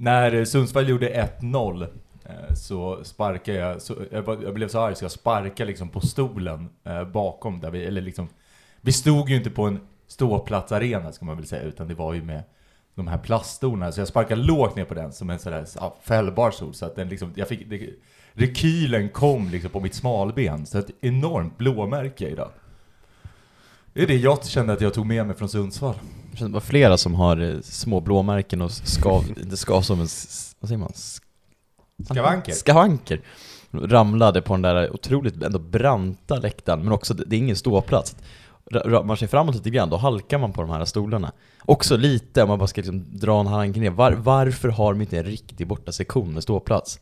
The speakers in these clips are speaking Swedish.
när Sundsvall gjorde 1-0 eh, så sparkade jag, så, jag, blev så arg så jag sparkade liksom på stolen eh, bakom där vi, eller liksom, vi stod ju inte på en ståplatsarena ska man väl säga, utan det var ju med de här plaststolarna, så jag sparkade lågt ner på den som en sådär ja, fällbar stol, så att den liksom, jag fick, det, rekylen kom liksom på mitt smalben, så ett enormt blåmärke idag. Det är det jag kände att jag tog med mig från Sundsvall. Det var flera som har eh, små blåmärken och skav, inte skav som en, vad säger man? Skavanker. Skavanker. Ramlade på den där otroligt ändå branta läktaren, men också, det är ingen ståplats. Rör man sig framåt lite grann, då halkar man på de här stolarna. Också lite, om man bara ska liksom dra en hanke ner, var, varför har de inte en riktig borta sektion med ståplats?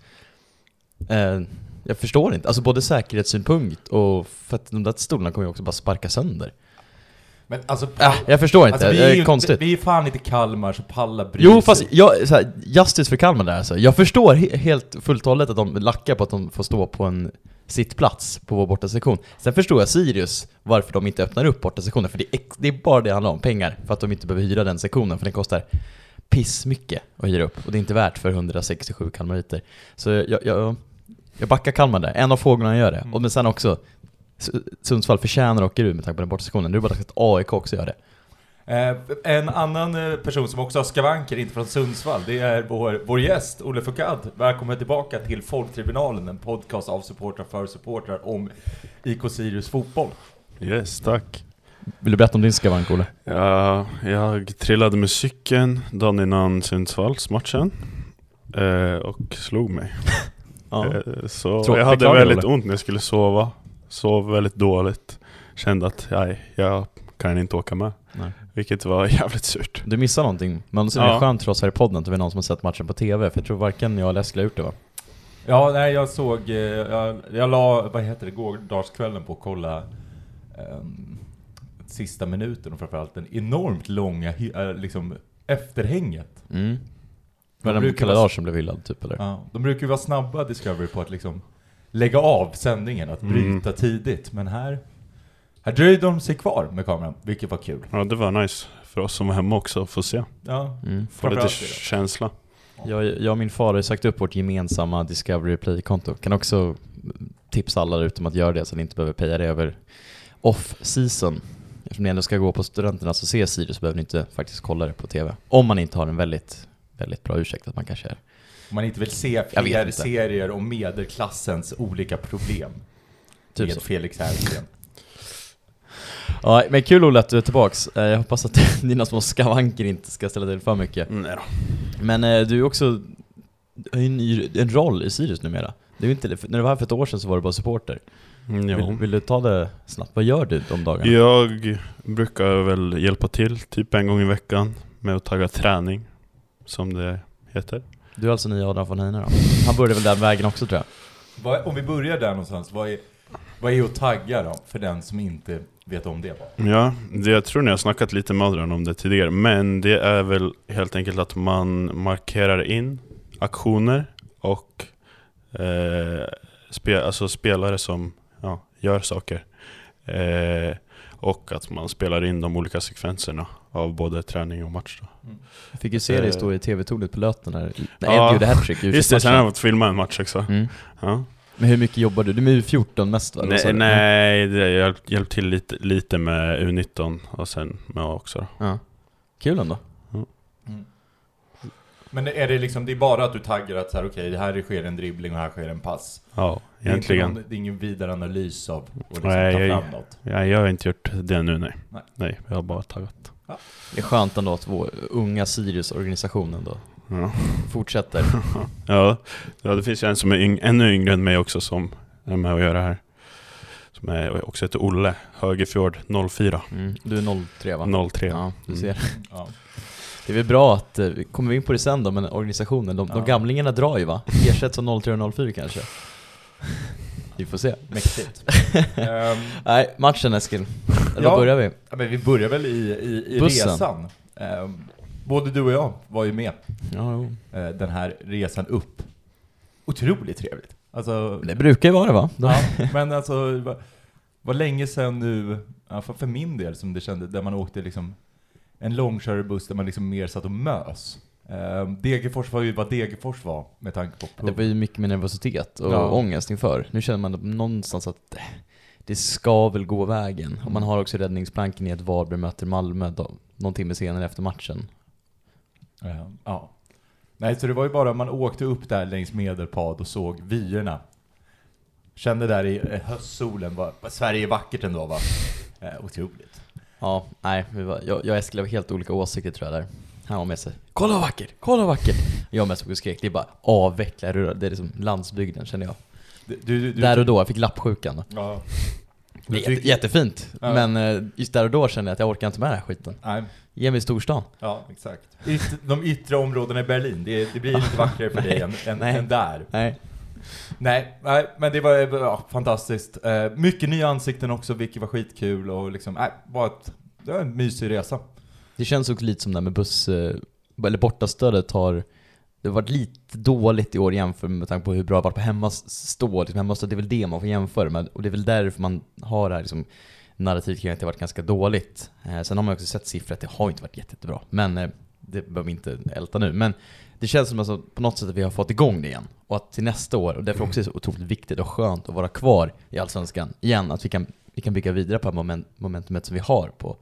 Eh, jag förstår inte, alltså både säkerhetssynpunkt och för att de där stolarna kommer ju också bara sparka sönder. Men alltså, Äh, jag förstår inte, alltså vi är ju konstigt. Vi är fan inte Kalmar så palla bryr Jo fast, jag, så här, justice för Kalmar där alltså. Jag förstår he helt fullt och hållet att de lackar på att de får stå på en sittplats på vår bortasektion. Sen förstår jag Sirius varför de inte öppnar upp bortasektionen, för det är, det är bara det det handlar om, pengar. För att de inte behöver hyra den sektionen, för den kostar pissmycket att hyra upp. Och det är inte värt för 167 kalmariter. Så jag, jag, jag backar Kalmar där, en av frågorna gör det. Mm. Och men sen också, Sundsvall förtjänar att åka ur med tanke på den bortasektionen. Nu är det bara dags att AIK också gör det. Eh, en annan eh, person som också har skavanker, inte från Sundsvall, det är vår, vår gäst, Olle Foucault. Välkommen tillbaka till Folktribunalen, en podcast av supportrar för supportrar om IK Sirius fotboll. Yes, tack. Vill du berätta om din skavank, Olle? Ja, jag trillade med cykeln dagen innan Sundsvallsmatchen eh, och slog mig. Ja. Eh, så Tråkigt, jag hade väldigt Olle. ont när jag skulle sova. Sov väldigt dåligt. Kände att nej, jag kan inte åka med. Nej. Vilket var jävligt surt. Du missar någonting, men det är Ja. skönt för oss här i podden att det är någon som har sett matchen på TV, för jag tror varken jag eller Eskil har gjort det va? Ja, nej, jag såg, eh, jag, jag la, vad heter det, gårdagskvällen på att kolla ehm, sista minuten och framförallt den enormt långa, eh, liksom, efterhänget. Mm. Var det brukar Kalle Larsson blev hyllad typ eller? Ja, de brukar ju vara snabba Discovery på att liksom lägga av sändningen, att Mm. bryta tidigt. Men här, här dröjde de sig kvar med kameran, vilket var kul. Ja, det var nice för oss som var hemma också att få se. Ja, Mm. Få lite känsla. Jag, jag och min far har sagt upp vårt gemensamma Discovery Play-konto. Kan också tipsa alla ute om att göra det så att ni inte behöver peja det över off-season. Eftersom ni ändå ska gå på studenternas och se Sirius så behöver ni inte faktiskt kolla det på TV. Om man inte har en väldigt, väldigt bra ursäkt att man kanske är man inte vill se fler serier om medelklassens olika problem. Typ med så. Felix Herngren. Ja, men kul Olle att du är tillbaks. Eh, Jag hoppas att dina små skavanker inte ska ställa till för mycket. Nej då. Men eh, du är också en, ny- en roll i Sirius numera. Det är inte, när du var här för ett år sedan så var du bara supporter. Mm, Vill, vill du ta det snabbt? Vad gör du de dagarna? Jag brukar väl hjälpa till typ en gång i veckan med att tagga träning, som det heter. Du är alltså nya Adam von Heine då? Han började väl den vägen också tror jag? Vad, om vi börjar där någonstans, vad är, vad är att tagga då? För den som inte vet om det bara. Ja, det, jag tror ni har snackat lite med Adrian om det tidigare, men det är väl helt enkelt att man markerar in aktioner och eh, spe, alltså spelare som ja, gör saker. Eh, och att man spelar in de olika sekvenserna av både träning och match. Då. Jag fick ju se dig Eh. stå i TV-tornet på Löten när, när Ja. Gjorde hattrick Just det, sen har jag U21-matchen. fått filma en match också. mm. Ja. Men hur mycket jobbar du? Du är med U14 mest va? Nej, nej det, jag har hjälpt till lite, lite med U19 och sen med A också. Då. Ja. Kul ändå. Men är det liksom, det är bara att du taggar att så här, okej, det här sker en dribbling och här sker en pass? Ja, Det är, egentligen. någon, det är ingen vidare analys av att liksom Nej, ta jag- fram något? Ja, jag har inte gjort det nu, nej. Nej. Nej, jag har bara taggat. Det är skönt ändå att vår unga Sirius-organisationen då Ja. fortsätter. Ja, ja, det finns ju en som är yng ännu yngre än mig också som är med och gör det här. Som är, också heter Olle Högerfjord 04. Mm. Du är 03 va? 03. Ja, du Mm. ser. Ja. Det är väl bra att, eh, vi kommer in på det sen då, men organisationen, de, de Ja. gamlingarna drar ju va? Ersätts av 03 och 04 kanske? Vi får se. Mäktigt. Ehm, Nej, matchen Eskil. Eller Ja. var börjar vi? ja, men vi börjar väl i, i, i Bussen. resan. Ehm, både du och jag var ju med Ja, jo. eh, den här resan upp. Otroligt trevligt. Alltså, Det brukar ju vara det va? ja, men alltså, var länge sedan nu, för min del, som det kändes, där man åkte liksom en långkörarbuss där man liksom mer satt och mös. Eh, Degerfors var ju vad Degerfors var med tanke på Det var ju mycket med nervositet och Ja. ångest inför. Nu känner man någonstans att det ska väl gå vägen. Och man har också räddningsplanken i att Varberg möter Malmö då, någon timme senare efter matchen. Eh, ja. Nej, så det var ju bara man åkte upp där längs Medelpad och såg vyerna. Kände där i eh, höstsolen, vad Sverige är vackert ändå va? Eh, otroligt. Ja, nej, vi var, jag, jag och Eskil har helt olika åsikter tror jag där. Han var med sig, kolla vad vackert, kolla vad vackert! Jag stod och skrek, det är bara avveckla, det är liksom landsbygden känner jag. Du, du, du, där och då, jag fick lappsjukan. Ja. Det är jättefint, Ja. men eh, just där och då kände jag att jag orkar inte med den här skiten. Nej, Ge mig storstan. ja exakt. Yt, de yttre områdena i Berlin, det, det blir lite vackrare för dig än, än, än där. Nej. Nej, nej, men det var ja, fantastiskt. Eh, mycket nya ansikten också, vilket var skitkul och liksom, nej, bara ett, det var en mysig resa. Det känns också lite som det här med buss, eh, eller bortastödet har det har varit lite dåligt i år jämfört med tanke på hur bra det har varit på hemmastå. Liksom hemmastå, det är väl det man får jämföra med. Och det är väl därför man har det här liksom, narrativet kring att det har varit ganska dåligt. Eh, sen har man också sett siffror att det har inte varit jätte, jättebra. Men eh, det behöver vi inte älta nu. Men det känns som alltså, på något sätt att vi har fått igång det igen. Och att till nästa år, och därför också är det så otroligt viktigt och skönt att vara kvar i Allsvenskan igen. Att vi kan, vi kan bygga vidare på moment, momentumet som vi har på,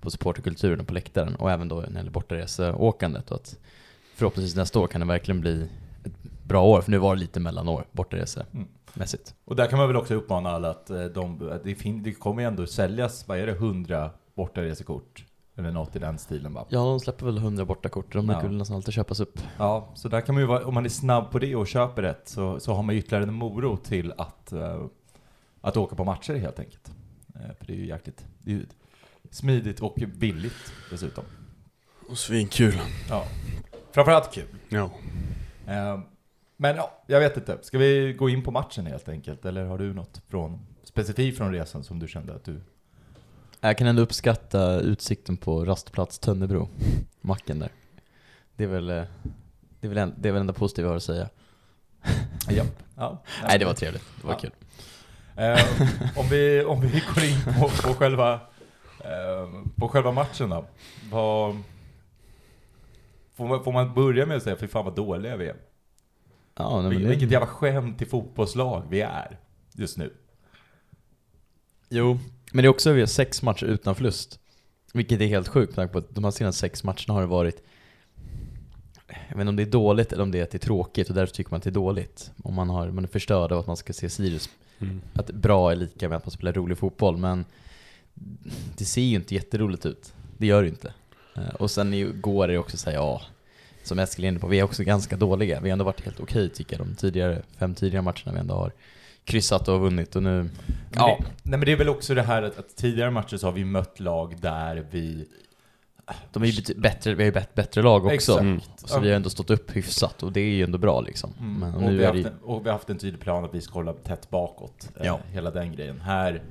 på supporterkulturen och på läktaren. Och även då när det gäller bortareseåkandet. Och att förhoppningsvis nästa år kan det verkligen bli ett bra år. För nu var det lite mellanår bortaresemässigt. Och där kan man väl också uppmana alla att eh, de, att det, fin, det kommer ju ändå säljas, vad är det, 100 bortaresekort? Eller något i den stilen va? Ja, de släpper väl 100 bortakort. De Ja. brukar väl nästan alltid köpas upp. Ja, så där kan man ju vara, om man är snabb på det och köper rätt så, så har man ytterligare en morot till att, eh, att åka på matcher helt enkelt. Eh, för det är ju jäkligt, det är ju smidigt och billigt dessutom. Och svinkul. Ja. Framförallt kul. Ja. Eh, men ja, jag vet inte. Ska vi gå in på matchen helt enkelt? Eller har du något från, specifikt från resan som du kände att du... Jag kan ändå uppskatta utsikten på rastplats Tönnebro. Macken där. Det är väl eh, det är väl, en, det är väl enda positiva jag har att säga. Ja. ja. Nej, det var trevligt. Det var Ja. kul. Eh, om, vi, om vi går in på, på, själva, eh, på själva matchen då. Vad, får, man, får man börja med att säga, fy fan vad dåliga vi är? Ja, nej, Vil, vilket jävla skämt till fotbollslag vi är just nu. Jo, men det är också vi har sex matcher utan förlust. Vilket är helt sjukt med tanke på att de här senaste sex matcherna har det varit jag vet inte om det är dåligt eller om det är att det är tråkigt och därför tycker man att det är dåligt. Om man, har, man är förstörd av att man ska se Sirius Mm. att bra är lika med att man spelar rolig fotboll, men det ser ju inte jätteroligt ut. Det gör det inte. Eh, Och sen går det också säga ja, som Eskil är inne på, vi är också ganska dåliga. Vi har ändå varit helt okej tycker jag, de tidigare, fem tidigare matcherna vi ändå har kryssat och vunnit och nu... Men Ja. det, nej men det är väl också det här att, att tidigare matcher så har vi mött lag där vi... De är ju bättre, vi har ju bättre lag också. Exakt. Mm. Så vi har ändå stått upp hyfsat och det är ju ändå bra liksom. Mm. Men och, nu vi är har det en, och vi har haft en tydlig plan att vi ska hålla tätt bakåt. eh, Ja. Hela den grejen. Här,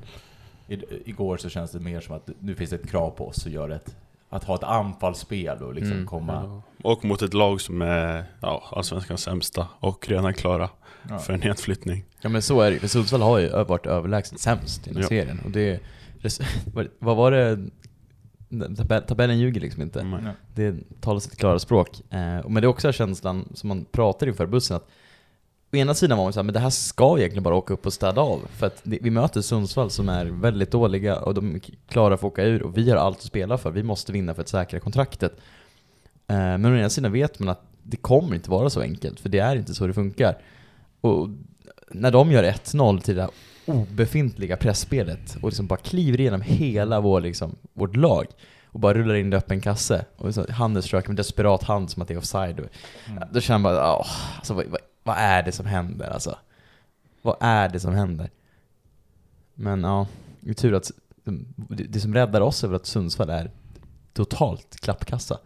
i, igår så känns det mer som att nu finns det ett krav på oss att göra ett, att ha ett anfallsspel och liksom Mm. komma... Och mot ett lag som är ja, allsvenskans sämsta och redan klara Ja. för en nedflyttning. Ja men så är det ju, för Sundsvall har ju varit överlägset sämst i den här Ja. serien. Och det, vad- var det, Tabell, tabellen ljuger liksom inte. Mm. Ja. Det talar sitt klara språk. Eh, men det är också känslan som man pratar inför bussen att å ena sidan var man såhär, men det här ska egentligen bara åka upp och städa av. För att det, vi möter Sundsvall som är väldigt dåliga och de är klara för att åka ur och vi har allt att spela för. Vi måste vinna för att säkra kontraktet. Eh, men å ena sidan vet man att det kommer inte vara så enkelt, för det är inte så det funkar. Och när de gör 1-0 till det här obefintliga pressspelet och liksom bara kliver igenom hela vår, liksom, vårt lag och bara rullar in i öppen kasse och så försöker med desperat hand som att det är offside. Mm. Då känner man bara, åh, alltså, vad, vad, vad är det som händer alltså? Vad är det som händer? Men ja, det är tur att det, som räddar oss är väl att Sundsvall är totalt klappkassa.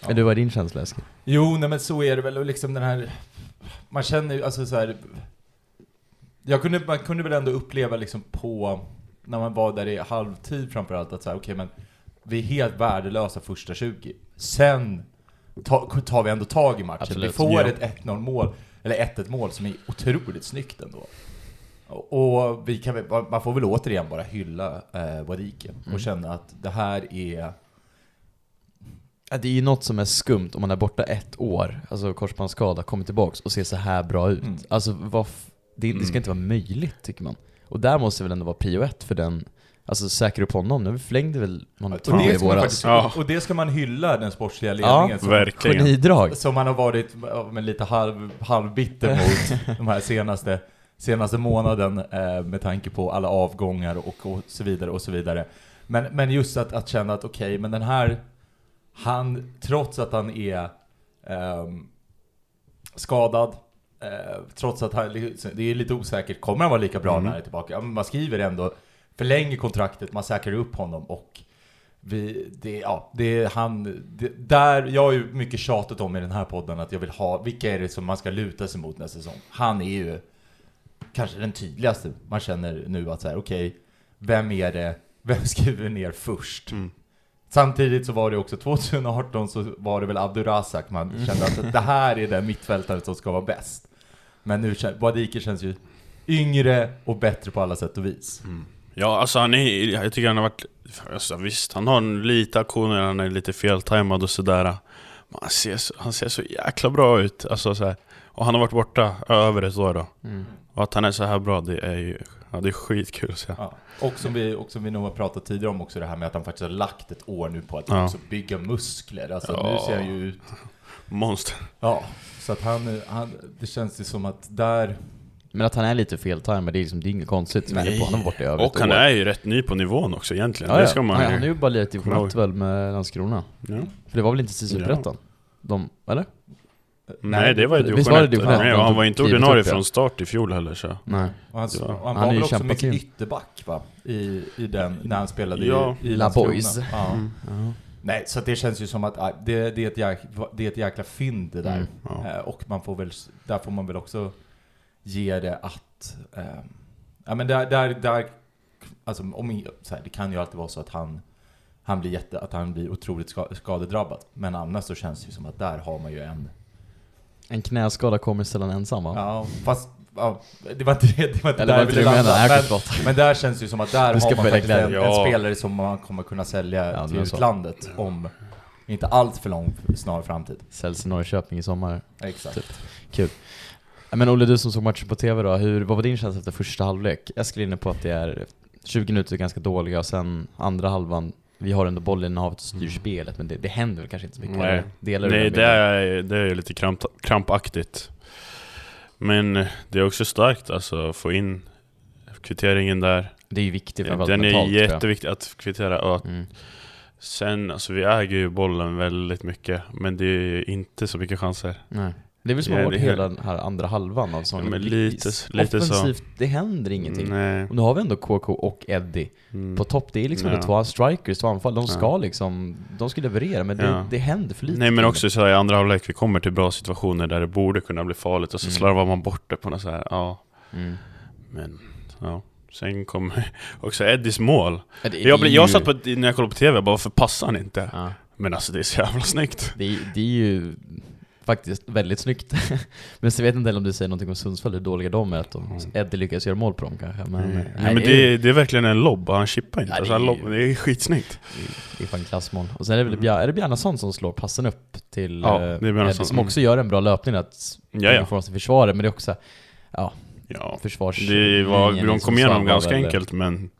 Ja. Eller vad är din känsla Eskil? Jo, nej men så är det väl och liksom den här... Man känner ju, alltså så här. Jag kunde, man kunde väl ändå uppleva liksom på, när man var där i halvtid framförallt, att så här, okej men vi är helt värdelösa första 20. Sen ta, tar vi ändå tag i matchen. Absolut. Vi får Ja. ett 1-0 mål, eller 1-1 mål som är otroligt snyggt ändå. Och, vi kan, man får väl återigen bara hylla eh, Wadike och Mm. känna att det här är Det är ju något som är skumt om man är borta ett år, alltså korsbandsskada, kommer tillbaks och ser så här bra ut. Mm. Alltså vad det, det ska Mm. inte vara möjligt tycker man. Och där måste väl ändå vara prio ett för den, alltså säkra upp honom. Nu förlängde väl det, i ska man våras. faktiskt, Ja. och det ska man hylla den sportsliga Ja, ledningen som, Verkligen. Genidrag. som man har varit ja, men lite halv, halvbitter mot de här senaste, senaste månaden eh, med tanke på alla avgångar och, och så vidare och så vidare. Men, men just att, att känna att okej, men den här, han, trots att han är ehm, skadad, eh, trots att han, det är lite osäkert, kommer han vara lika bra Mm. när han är tillbaka? Ja, men man skriver ändå, förlänger kontraktet, man säkrar upp honom och vi, det, ja, det är han, det, där, jag har ju mycket tjatat om i den här podden att jag vill ha, vilka är det som man ska luta sig mot nästa säsong? Han är ju kanske den tydligaste man känner nu att säga, okej, vem är det, vem skriver ner först? Mm. Samtidigt så var det också 2018 så var det väl Abdurazak man kände att det här är den mittfältare som ska vara bäst. Men nu Wadike känns ju yngre och bättre på alla sätt och vis. Ja, alltså han är, jag tycker han har varit, alltså, visst han har en lite aktioner, han är lite feltajmad och sådär Men han ser, så, han ser så jäkla bra ut, alltså så här. Och han har varit borta över ett år då Mm. Och att han är så här bra, det är ju, ja det är skitkul att se Ja. Och som vi, och som vi nog har pratat tidigare om också det här med att han faktiskt har lagt ett år nu på att Ja. också bygga muskler. Alltså Ja. nu ser han ju ut... Monster Ja, så att han, han det känns ju som att där... Men att han är lite feltajmad, det är liksom, det är inget konstigt. Nej. är på honom borta i Och han år. är ju rätt ny på nivån också egentligen, Ja, det ja. ska man ju han är ju bara komma ihåg. väl med Landskrona. ja. För det var väl inte Superettan? De, eller? Nej det var ju var division division 1 ett? Nej, och han var inte ordinarie upp, ja. från start i fjol heller så Nej. Och han, Ja. och han, Han var väl också mycket in. ytterback va? I, I den, när han spelade Ja. i, i La. Boys. Ja. Mm. Ja. Nej, så det känns ju som att ah, det, det, är ett jäk, det är ett jäkla fynd det där. Mm. Ja. Eh, och man får väl, där får man väl också ge det att, eh, ja men där, där, där alltså om, så här, det kan ju alltid vara så att han, han blir jätte, att han blir otroligt ska, skadedrabbad. Men annars så känns det ju som att där har man ju en, En knäskada kommer sällan ensam va? ja fast, ja, det var inte det, det var inte Eller där jag inte du ville menar? landa. Nej, Men, men där känns det ju som att där har man faktiskt en, en spelare som man kommer kunna sälja Ja, till är så. utlandet om inte allt för lång snar framtid. Säljs i Norrköping i sommar. Exakt. Kul. Men Olle, du som såg matchen på TV då, hur, vad var din känsla efter första halvlek? Eskil är inne på att det är 20 minuter ganska dåliga och sen andra halvan, vi har ändå bollinnehavet och styr spelet men det, det händer väl kanske inte så mycket? Nej. Delar Nej, det är, det är lite kramp, krampaktigt. Men det är också starkt alltså, att få in kvitteringen där. det är ju viktigt framförallt Den är mentalt, jag. jätteviktig att kvittera. Och att Mm. sen, alltså vi äger ju bollen väldigt mycket, men det är inte så mycket chanser. Nej. Det är väl som Ja, har varit hela den här andra halvan av säsongen. Ja, lite- lite så. Offensivt, det händer ingenting. Nej. Och nu har vi ändå KK och Eddie Mm. på topp. Det är liksom Ja. två strikers, två anfall. De ska Ja. liksom, de ska leverera men det, Ja. det händer för lite. Nej men också så här, i andra halvlek, vi kommer till bra situationer där det borde kunna bli farligt och så Mm. slarvar man bort det på något så här, ja. Mm. Men, ja. Sen kommer också Eddies mål. Ja, Jag, blev, jag satt på, när jag kollade på TV, jag bara varför passar han inte? Men alltså det är så jävla snyggt. Det, det är ju faktiskt väldigt snyggt. men så vet jag inte heller om du säger någonting om Sundsvall, hur dåliga de är. Att de, Mm. Eddie lyckas göra mål på dem kanske. Men, Mm. nej, Nej, men det, är, det är verkligen en lobb han chippar inte. Det alltså, han är- lobb, det är skitsnyggt. det är fan klassmål. Och sen är det väl Mm. Bjar, är det Bjarnason som slår passen upp till Ja, eh, det är. Eddie, som också gör en bra löpning att Ja, få oss till försvaret, men det är också, ja, ja. försvars... Det var, de i kom igenom ganska väl- enkelt men...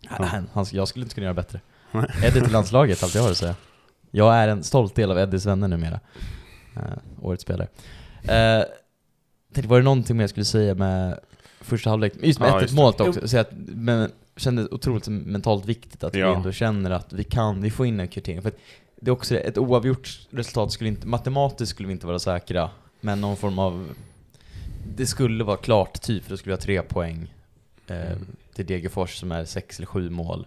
Ja, han, han, jag skulle inte kunna göra bättre. Nej. Eddie till landslaget, allt jag har att säga. Jag är en stolt del av Eddies vänner numera. Uh, årets spelare. Uh, tänkte, var det någonting mer jag skulle säga med första halvlek? Just med Ja, 1-1 just det. målet också, så att, men kände otroligt mentalt viktigt att vi Ja. ändå känner att vi kan, vi får in en kvittering. För att det är också det, ett oavgjort resultat skulle inte, matematiskt skulle vi inte vara säkra, men någon form av, det skulle vara klart typ, för då skulle vi ha tre poäng eh, till Degerfors som är sex eller sju mål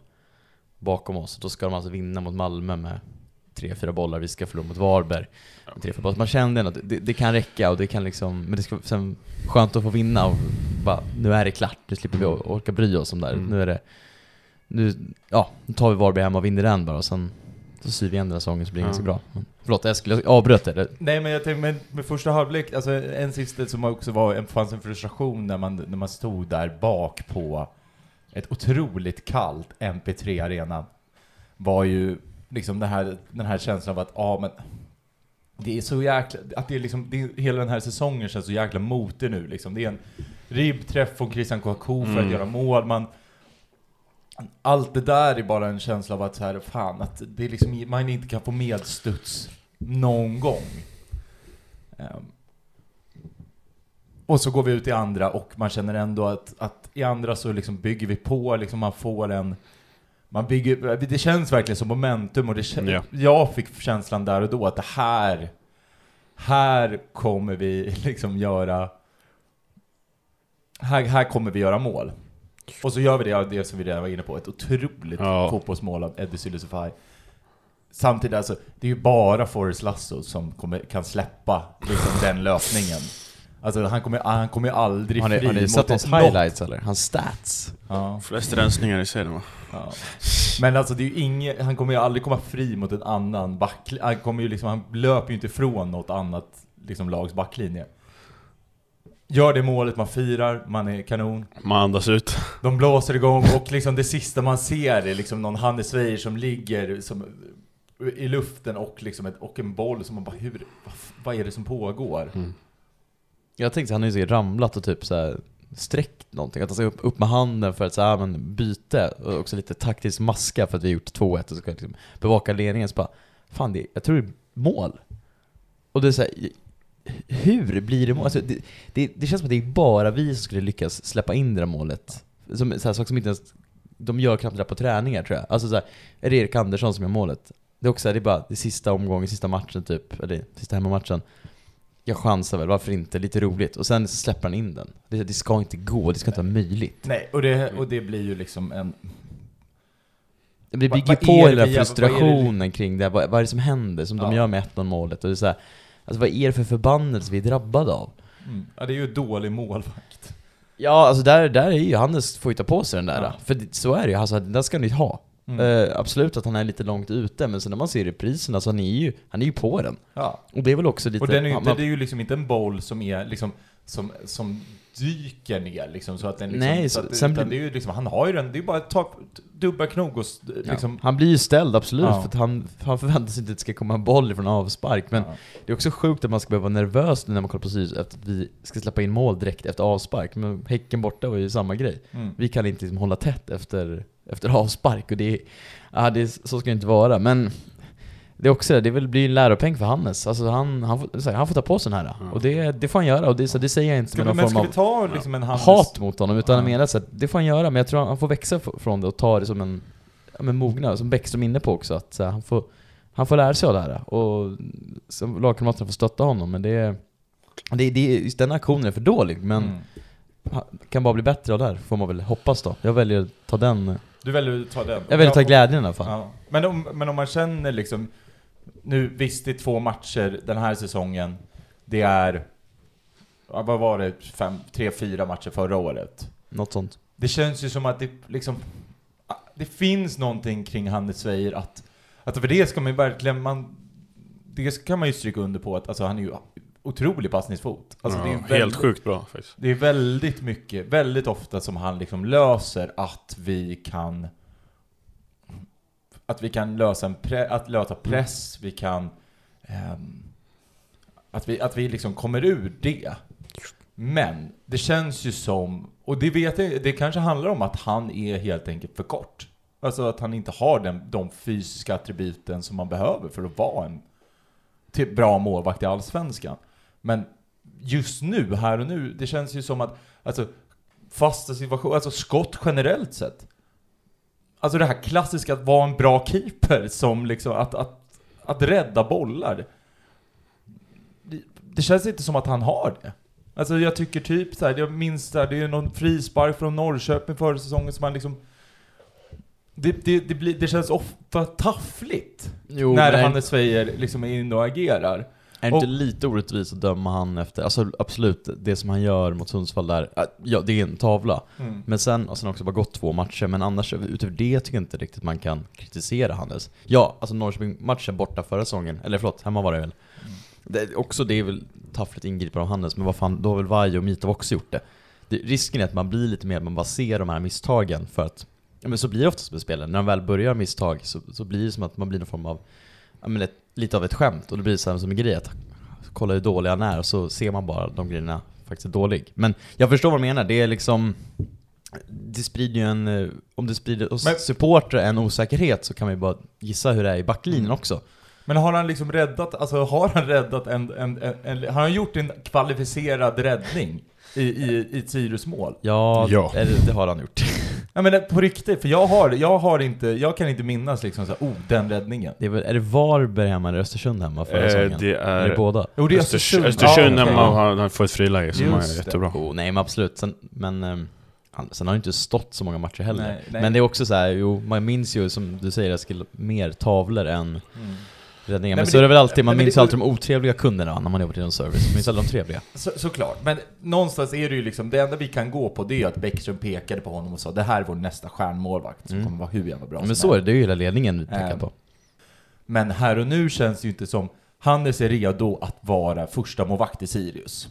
bakom oss. Då ska de alltså vinna mot Malmö med tre, fyra bollar, vi ska förlora mot Varberg tre, fyra bollar. Man kände ändå att det, det kan räcka och det kan liksom, men det ska sen skönt att få vinna och bara, nu är det klart, nu slipper vi or- orka bry oss om det här. Mm. Nu är det, nu, ja, nu tar vi Varberg hemma och vinner den bara och sen så syr vi igen den här säsongen så blir det ganska bra. Men, förlåt, jag skulle avbröt det. Nej men jag tänkte, med, med första halvlek, alltså en sista som också var, en, fanns en frustration när man, när man stod där bak på ett otroligt kallt MP3 Arena. Var ju liksom den här, den här känslan av att, ja men det är så jäkla, att det är liksom, det är, hela den här säsongen känns så jäkla motig nu liksom. Det är en ribbträff från Christian Kouakou för att Mm. göra mål, man allt det där är bara en känsla av att så här, fan, att det är liksom, man inte kan få medstuds någon gång. Ehm. Och så går vi ut i andra och man känner ändå att, att i andra så liksom bygger vi på, liksom man får en man bygger, det känns verkligen som momentum och det kän, Ja. jag fick känslan där och då att det här, här kommer vi liksom göra, här, här kommer vi göra mål. Och så gör vi det, det som vi redan var inne på, ett otroligt Ja. fotbollsmål av Eddie Sylisufaj. Samtidigt, alltså, det är ju bara Forrest Lasso som kommer, kan släppa liksom, den löpningen. Alltså han kommer, han kommer ju aldrig Har ni, fri har ni sett hans highlights eller? Hans stats? Ja, Flest rensningar i serien va? ja. Men alltså det är ju inget, han kommer ju aldrig komma fri mot en annan backlinje. Han kommer ju liksom, han löper ju inte ifrån något annat liksom, lags backlinje. Gör det målet, man firar, man är kanon. Man andas ut. De blåser igång och liksom det sista man ser är liksom någon Hannes Weijer som ligger som, i luften och, liksom ett, och en boll som man bara hur, vad, vad är det som pågår? Jag tänkte han har ju säkert ramlat och typ så här sträckt någonting, att han ska upp, upp med handen för att så här, men byte, och också lite taktisk maska för att vi har gjort 2-1 och så ska liksom bevaka ledningen, så bara Fan, det, jag tror det är mål. Och det är så här, hur blir det mål? Alltså, det, det, det känns som att det är bara vi som skulle lyckas släppa in det där målet. Som, så här, saker som inte ens, de gör knappt det där på träningar tror jag. Alltså så här, är det Erik Andersson som gör målet? Det är också här, det är bara det sista omgången, sista matchen typ, eller sista hemmamatchen. Jag chansar väl, varför inte? Lite roligt. Och sen släpper han in den. Det, det ska inte gå, det ska inte vara möjligt. Nej, och det, och det blir ju liksom en... Det bygger vad på det den där vi- vad är det- frustrationen kring det, vad, vad är det som händer? Som de Ja. gör med 1-0 målet. Och det är så här, alltså vad är det för förbannelse vi är drabbade av? Mm, ja, det är ju dålig målvakt. Ja, alltså där, där är ju Hannes får ju ta på sig den där. Ja. För så är det ju, alltså, den ska ni ha. Mm. Eh, absolut att han är lite långt ute, men sen när man ser repriserna så han är ju, han är ju på den. Ja. Och det är väl också lite... Och den är ju man- det är ju liksom inte en boll som är liksom, som, som dyker ner liksom så att den liksom, Nej, så att, sen utan blir- det är ju liksom, han har ju den, det är bara att ta dubba knog och liksom, Han blir ju ställd, absolut, Ja. för att han, han förväntar sig inte att det ska komma en boll från avspark. Men ja. det är också sjukt att man ska behöva vara nervös nu när man kollar på Sirius efter att vi ska släppa in mål direkt efter avspark. Men Häcken borta var ju samma grej. Mm. Vi kan inte liksom hålla tätt efter, efter avspark och det, är- ja, det är, så ska det inte vara. Men det är också, det vill bli en läropeng för Hannes. Alltså han, han, får, här, han får ta på sig den här. Och det, det får han göra och det, så det säger jag inte Ska med någon men form av ta liksom hat mot honom, utan jag Ja. menar så att det får han göra, men jag tror han får växa från det och ta det som en, ja, men mogna, som Bäckström är inne på också, att så här, han, får, han får lära sig av det här. Och så lagkamraterna får stötta honom, men det är, det, det, just den aktionen är för dålig, men Mm. kan bara bli bättre av det här, får man väl hoppas då. Jag väljer att ta den, Du väljer att ta den? jag väljer att ta glädjen i alla fall. Ja. Men, om, men om man känner liksom, nu visst det är två matcher den här säsongen, det är, ja, vad var det, fem, tre, fyra matcher förra året. Något sånt. Det känns ju som att det liksom, det finns någonting kring Hannes Weijer att, att för det ska man ju verkligen, man, det kan man ju stryka under på att alltså, han är ju otrolig passningsfot. Alltså, ja, det är helt väldigt- sjukt bra faktiskt. det är väldigt mycket, väldigt ofta som han liksom löser att vi kan att vi kan lösa en pre, att lösa press, vi kan ehm, att vi, att vi liksom kommer ur det. Men det känns ju som, och det vet jag, det kanske handlar om att han är helt enkelt för kort. Alltså att han inte har den, de fysiska attributen som man behöver för att vara en till bra målvakt i Allsvenskan. Men just nu, här och nu, det känns ju som att, alltså, fasta situationer, alltså skott generellt sett. Alltså det här klassiska att vara en bra keeper som liksom, att, att, att rädda bollar. Det, det känns inte som att han har det. Alltså jag tycker typ så här, jag minns där, det är någon frispark från Norrköping förra säsongen som han liksom det, det, det, blir, det känns ofta taffligt Jo, när men Hannes Weijer liksom är inne och agerar. Är det inte lite orättvist att döma han efter, alltså absolut, det som han gör mot Sundsvall där, äh, ja det är en tavla. Men sen, och sen också bara gått två matcher, men annars utöver det tycker jag inte riktigt man kan kritisera Hannes. Ja, alltså Norrköping-matchen borta förra säsongen, eller förlåt, hemma var det väl. Det, också det är väl taffligt ingripande av Hannes, men vad fan, då har väl Vajo och Mitov också gjort det. det. Risken är att man blir lite mer, man bara ser de här misstagen för att ja, men så blir det oftast med spelen. När de väl börjar misstag så, så blir det som att man blir någon form av, ja, men ett, lite av ett skämt. Och det blir så här som en grej att kolla hur dålig han är och så ser man bara de grejerna faktiskt är dålig. Men jag förstår vad du menar, det är liksom det sprider ju en, eh, om det sprider hos Men- supportrar en osäkerhet så kan man ju bara gissa hur det är i backlinjen också. Men har han liksom räddat, alltså har han räddat en, en, en, en har han gjort en kvalificerad räddning i, i, i Sirius mål? Ja, Ja. Eller, det har han gjort. Ja men det- på riktigt, för jag har, jag har inte, jag kan inte minnas liksom så här, oh den räddningen. Det är, väl, är det Varberg hemma eller Östersund hemma förra Eh, säsongen? det Är det är båda? Jo det är Östers- Östersund. Östersund Ja, okej. man har- han får ett friläge som är Just det. jättebra. Oh, nej men absolut, sen, men han, sen har han ju inte stått så många matcher heller. Nej, nej. Men det är också så här, jo, man minns ju som du säger Eskil, mer tavlor än Mm. Räddningar. Men, men så det- är det väl alltid, man men minns det- alltid de otrevliga kunderna när man jobbar inom service. Man minns aldrig de trevliga. Så, såklart, men någonstans är det ju liksom, det enda vi kan gå på det är att Bäckström pekade på honom och sa det här är vår nästa stjärnmålvakt som Mm. kommer vara hur jävla bra men som så är helst." det, det är ju hela ledningen vi pekar Ehm, på. Men här och nu känns det ju inte som Hannes är redo att vara första målvakt i Sirius.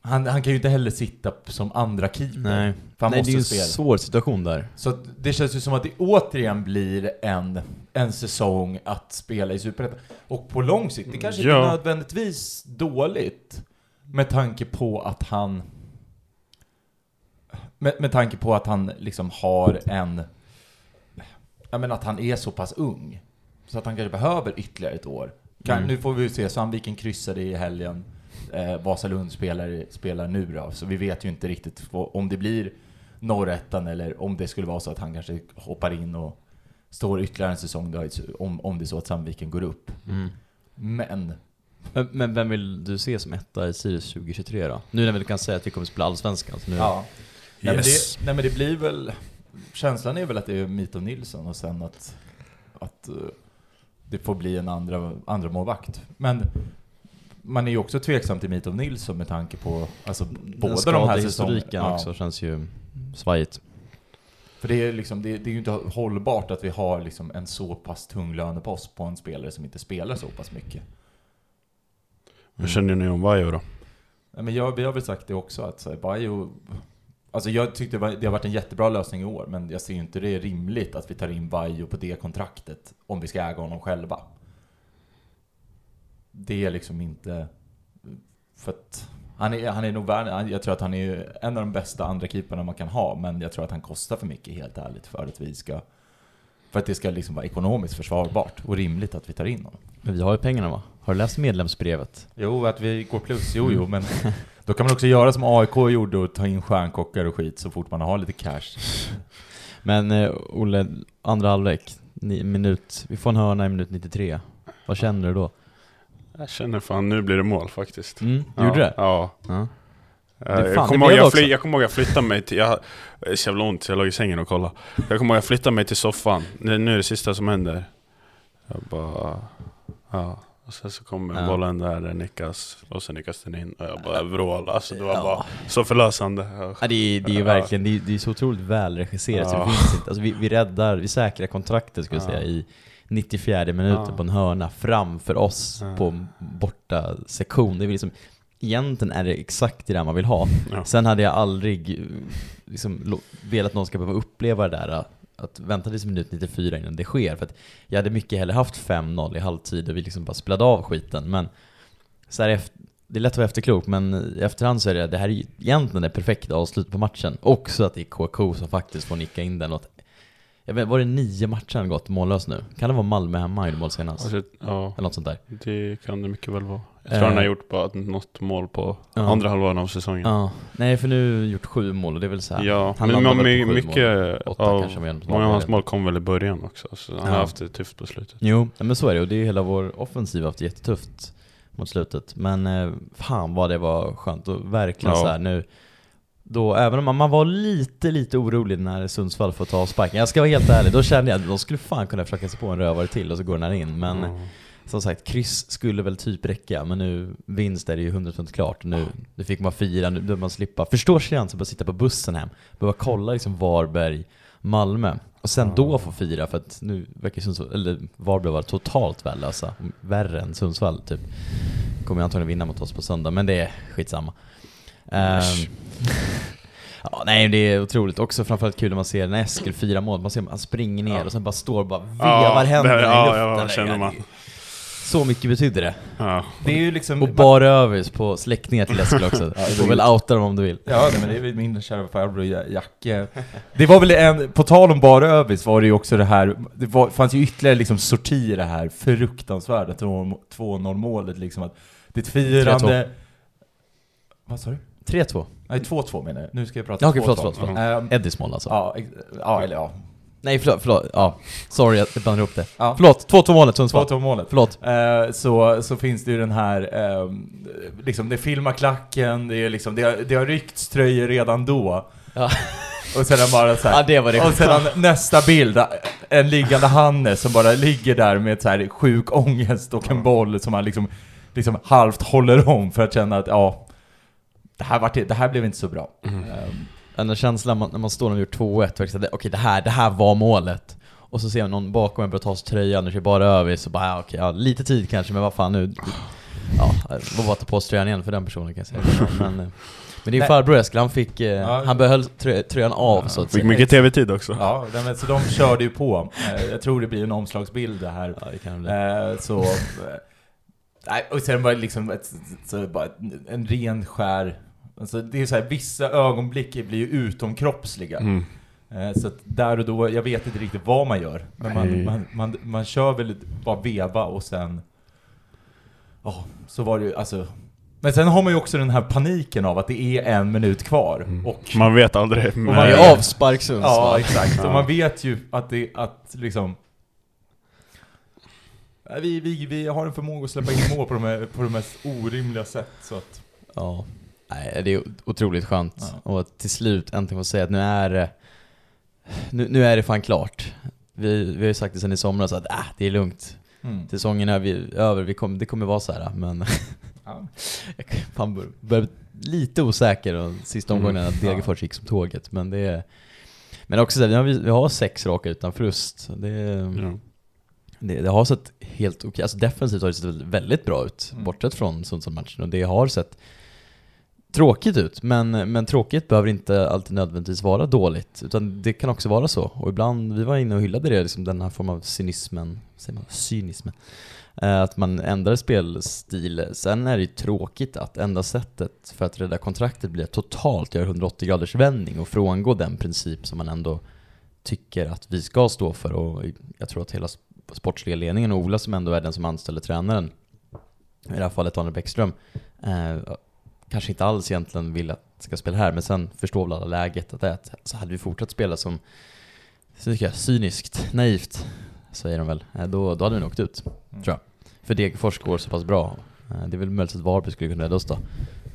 Han, han kan ju inte heller sitta som andra keeper. Nej, För han nej det måste är ju en spela. svår situation där. Så att det känns ju som att det återigen blir en, en säsong att spela i Superettan. Och på lång sikt, det kanske inte Ja. är nödvändigtvis dåligt. Med tanke på att han... Med, med tanke på att han liksom har en... Ja men att han är så pass ung. Så att han kanske behöver ytterligare ett år. Kan, Mm. Nu får vi se, Sandviken kryssade i helgen. Eh, Vasalund spelar, spelar nu då, så vi vet ju inte riktigt vad- om det blir norrettan eller om det skulle vara så att han kanske hoppar in och står ytterligare en säsong då, om, om det är så att Sandviken går upp. Mm. Men, Men, men vem vill du se som etta i Sirius 2023 då? Nu när vi kan säga att vi kommer att spela Allsvenskan. Så nu, ja. Nej, Yes. men det, nej men det blir väl, känslan är väl att det är Mito Nilsson och sen att, att eh, det får bli en andra, andra målvakt. Men man är ju också tveksam till Mito Nilsson med tanke på alltså, båda de här säsongerna. skadehistoriken också känns ju svajigt. För det är, liksom, det, det är ju inte hållbart att vi har liksom en så pass tung lönepost på en spelare som inte spelar så pass mycket. Vad känner ni om Vajo då? Nej, men jag, vi har väl sagt det också, att så här, Bajo... Alltså jag tyckte det var- det har varit en jättebra lösning i år, men jag ser ju inte det är rimligt att vi tar in Bajo på det kontraktet om vi ska äga honom själva. Det är liksom inte... För att han är, han är nog värd, jag tror att han är en av de bästa andra keeperna man kan ha, men jag tror att han kostar för mycket helt ärligt för att vi ska... För att det ska liksom vara ekonomiskt försvarbart och rimligt att vi tar in honom. Men vi har ju pengarna va? Har du läst medlemsbrevet? Jo, att vi går plus, jo jo, men då kan man också göra som AIK gjorde och ta in stjärnkockar och skit så fort man har lite cash. Men eh, Olle, andra halvlek, ni, minut, vi får en hörna i minut 93. Vad känner du då? Jag känner fan, nu blir det mål faktiskt. Mm, Ja, gjorde det? Ja. Ja. Eh, Det jag, kommer ihåg, jag, fly, jag kommer ihåg jag flyttade mig till, jag, det är så jävla ont jag låg i sängen och kollade. Jag kommer ihåg jag flyttade mig till soffan, nu nu är det sista som händer. Jag bara, ja. Och sen så kommer Ja. bollen där, den nickas, och sen nickas den in och jag bara vrålade. Alltså det var Ja. bara så förlösande. Ja. Ja, det, är, det är Ja. verkligen, det är, det är så otroligt välregisserat så det Ja. finns inte. Alltså vi, vi räddar, vi säkrar kontraktet skulle jag Ja. säga i 94 minuten Ja. på en hörna framför oss Ja. på borta sektion. Det är liksom, egentligen är det exakt det där man vill ha. Ja. Sen hade jag aldrig eh, liksom, velat någon ska behöva uppleva det där eh, att vänta tills minut 94 innan det sker. För att jag hade mycket hellre haft 5-0 i halvtid och vi liksom bara spelade av skiten. Men så här efter, det är lätt att vara efterklok, men i efterhand så är det, det här är ju egentligen det perfekta avslutet på matchen. Också att det är KK som faktiskt får nicka in den. Och att, jag vet, var det nio matcher han gått mållös nu? Kan det vara Malmö hemma gjorde mål senast? Alltså, ja, Eller något sånt där. det kan det mycket väl vara. Jag tror Eh. han har gjort bara något mål på Ja. andra halvan av säsongen. Ja, nej för nu har gjort sju mål och det är väl så här. Ja, Han men landar men väl på my- sju mycket Åtta av, kanske många av hans mål. kom väl i början också. Så han Ja. har haft det tufft på slutet. Jo, men så är det och det är hela vår offensiv har haft jättetufft mot slutet. Men eh, fan vad det var skönt och verkligen Ja. så här nu då, även om man, var lite, lite orolig när Sundsvall får ta avsparken. Jag ska vara helt ärlig, då kände jag att de skulle fan kunna försöka sig på en rövare till och så går den här in. Men Ja. som sagt, kryss skulle väl typ räcka. Men nu, vinst är det ju 100% klart. Nu, nu fick man fira, nu behöver man slippa. Förstår känslan på att sitta på bussen hem, behöva kolla liksom Varberg, Malmö. Och sen då få fira för att nu verkar Sundsvall, eller Varberg vara totalt värdelösa. Värre än Sundsvall typ. Kommer ju antagligen vinna mot oss på söndag, men det är skitsamma. Ehm, Ja, nej det är otroligt. Också framförallt kul när man ser när Eskil firar mål. Man ser han springer ner Ja. och sen bara står och bara vevar Ja, händerna det- i ja, luften. ja, Det- känner man. Så mycket betyder det. Ja. Det är ju liksom... Och bara över på släktingar till Eskil också. Ja, Du får väl outa dem om du vill. Ja, nej, men det är min kära farbror Ja- Jacke. Det var väl en, på tal om bara övis var det ju också det här, det var, fanns ju ytterligare liksom sorti i det här fruktansvärda 2-0 målet liksom att det är ett firande... Vad sa du? 3-2. Nej, 2-2 menar jag. Nu ska jag prata Ja, okej, 2-2. förlåt, förlåt, förlåt. Ehm, Eddies mål alltså. ja, ex- ja, eller ja. Nej förlåt, förlåt. Ja, sorry jag blandade ihop det. ja. Förlåt, 2-2 målet Sundsvall. 2-2 målet. Förlåt. Eh, så, så finns det ju den här, ehm, liksom det filmar klacken, det, är liksom, det, har, det har ryckts tröjor redan då. Ja. Och sedan bara så här, Ja, det var det. Och sedan nästa bild, en liggande Hannes som bara ligger där med så här sjuk ångest och en boll som han liksom, liksom halvt håller om för att känna att ja, det här, var, det här blev inte så bra. Mm. Den där känslan man, när man står och gjort 2-1 och liksom, okej det här, det här var målet. Och så ser man någon bakom en börja ta sig tröjan och kör bara över så bara ja, okej, ja, lite tid kanske men vad fan nu. Ja, var bara att ta på sig tröjan igen för den personen kan jag säga. Men, eh, men det är ju farbror Eskil, han fick, eh, Ja. han behöll trö, tröjan av så att Fick säga. mycket tv-tid också. ja, men så de körde ju på. Eh, jag tror det blir en omslagsbild det här. Ja, det kan det bli. Så... och sen var det liksom ett, så bara en ren skär... Alltså det är så här, vissa ögonblick blir ju utomkroppsliga. Mm. Eh, Så att där och då, jag vet inte riktigt vad man gör. Men man, man, man, man kör väl bara veva och sen... Ja, så var det ju alltså... Men sen har man ju också den här paniken av att det är en minut kvar. Mm. Och, Man vet aldrig. Men, man Det är avspark Sundsvall. ja, exakt. Och man vet ju att det, att liksom... Vi, vi, vi har en förmåga att släppa in mål på de, här, på de mest orimliga sätt. Så att, Ja. Nej, det är otroligt skönt. Ja. Och till slut äntligen få säga att nu är det, nu, nu är det fan klart. Vi, vi har ju sagt det sen i somras att äh, det är lugnt. mm. Säsongen är vi, över, vi kom, det kommer vara så här, men ja. jag fan bör- börjar lite osäker och sista Mm. omgången att Degerfors gick som tåget. Men det är, men också så här, vi, har, vi har sex raka utan förlust. Det, Ja. det, det har sett helt okej, alltså defensivt har det sett väldigt bra ut, Mm. bortsett från Sundsvall-matchen. Och det har sett tråkigt ut, men, men tråkigt behöver inte alltid nödvändigtvis vara dåligt. Utan det kan också vara så. Och ibland, vi var inne och hyllade det, liksom den här formen av cynismen, säger man, cynismen. Eh, att man ändrar spelstil. Sen är det ju tråkigt att enda sättet för att rädda kontraktet blir att totalt göra 180 graders vändning och frångå den princip som man ändå tycker att vi ska stå för. Och jag tror att hela sportsliga ledningen, och Ola som ändå är den som anställer tränaren, i det här fallet Daniel Bäckström, eh, kanske inte alls egentligen vill att ska spela här, men sen förstår väl alla läget att det är så hade vi fortsatt spela som, tycker jag, cyniskt, naivt, säger de väl, eh, då, då hade vi nog åkt ut, Mm. tror jag. För Degerfors går så pass bra. Eh, Det är väl möjligt att Varberg skulle kunna rädda oss då.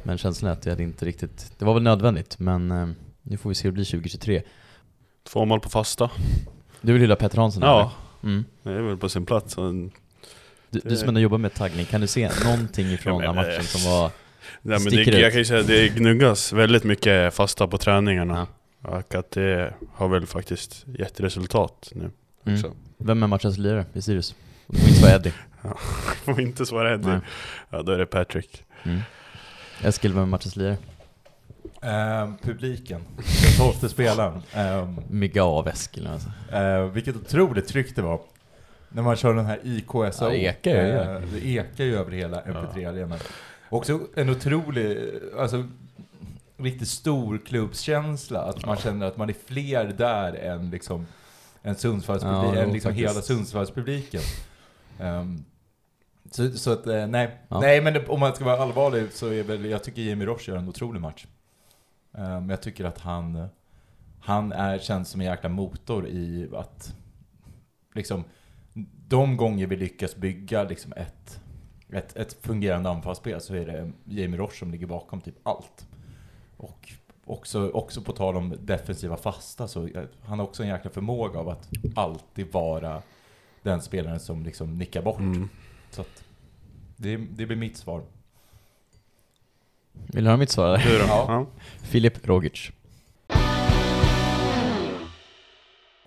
Men känslan är att det hade inte riktigt, det var väl nödvändigt, men eh, nu får vi se hur det blir 2023. Två mål på fasta. Du vill hylla Petter Hansson Ja, eller? Mm. det är väl på sin plats. Du, du som ändå jobbar med taggning, kan du se någonting ifrån den matchen som var... Nej, men det, ut. jag kan ju säga att det gnuggas väldigt mycket fasta på träningarna. Och att det har väl faktiskt gett resultat nu Mm. Vem är matchens lirare i Sirius? Det får inte vara Eddie. Får inte svara Eddie. Nej. Ja, då är det Patrick. Mm. Eskil, vem är matchens lirare? Ehm, publiken, den tolfte spelaren. Ehm, Mygga av Eskil alltså. Eh, vilket otroligt tryck det var. När man kör den här IKSO. Ja, det ekar ju, ja. Det ekar ju över hela MP3-arenan. Också en otrolig, alltså riktigt stor klubbskänsla. Att man känner att man är fler där än liksom en Sundsvallspublik, Ja, än liksom hela Sundsvallspubliken. Ehm, så, så att, eh, nej. Ja. Nej men om man ska vara allvarlig så är väl, jag tycker Jimmy Roche gör en otrolig match. Ehm, jag tycker att han, han är, känns som en jäkla motor i att, liksom, de gånger vi lyckas bygga liksom ett, ett, ett fungerande anfallsspel så är det Jamie Roche som ligger bakom typ allt. Och också, också på tal om defensiva fasta så eh, han har också en jäkla förmåga av att alltid vara den spelaren som liksom nickar bort. Mm. Så att det, det blir mitt svar. Vill du höra mitt svar? Du då? Ja. Filip Rogic.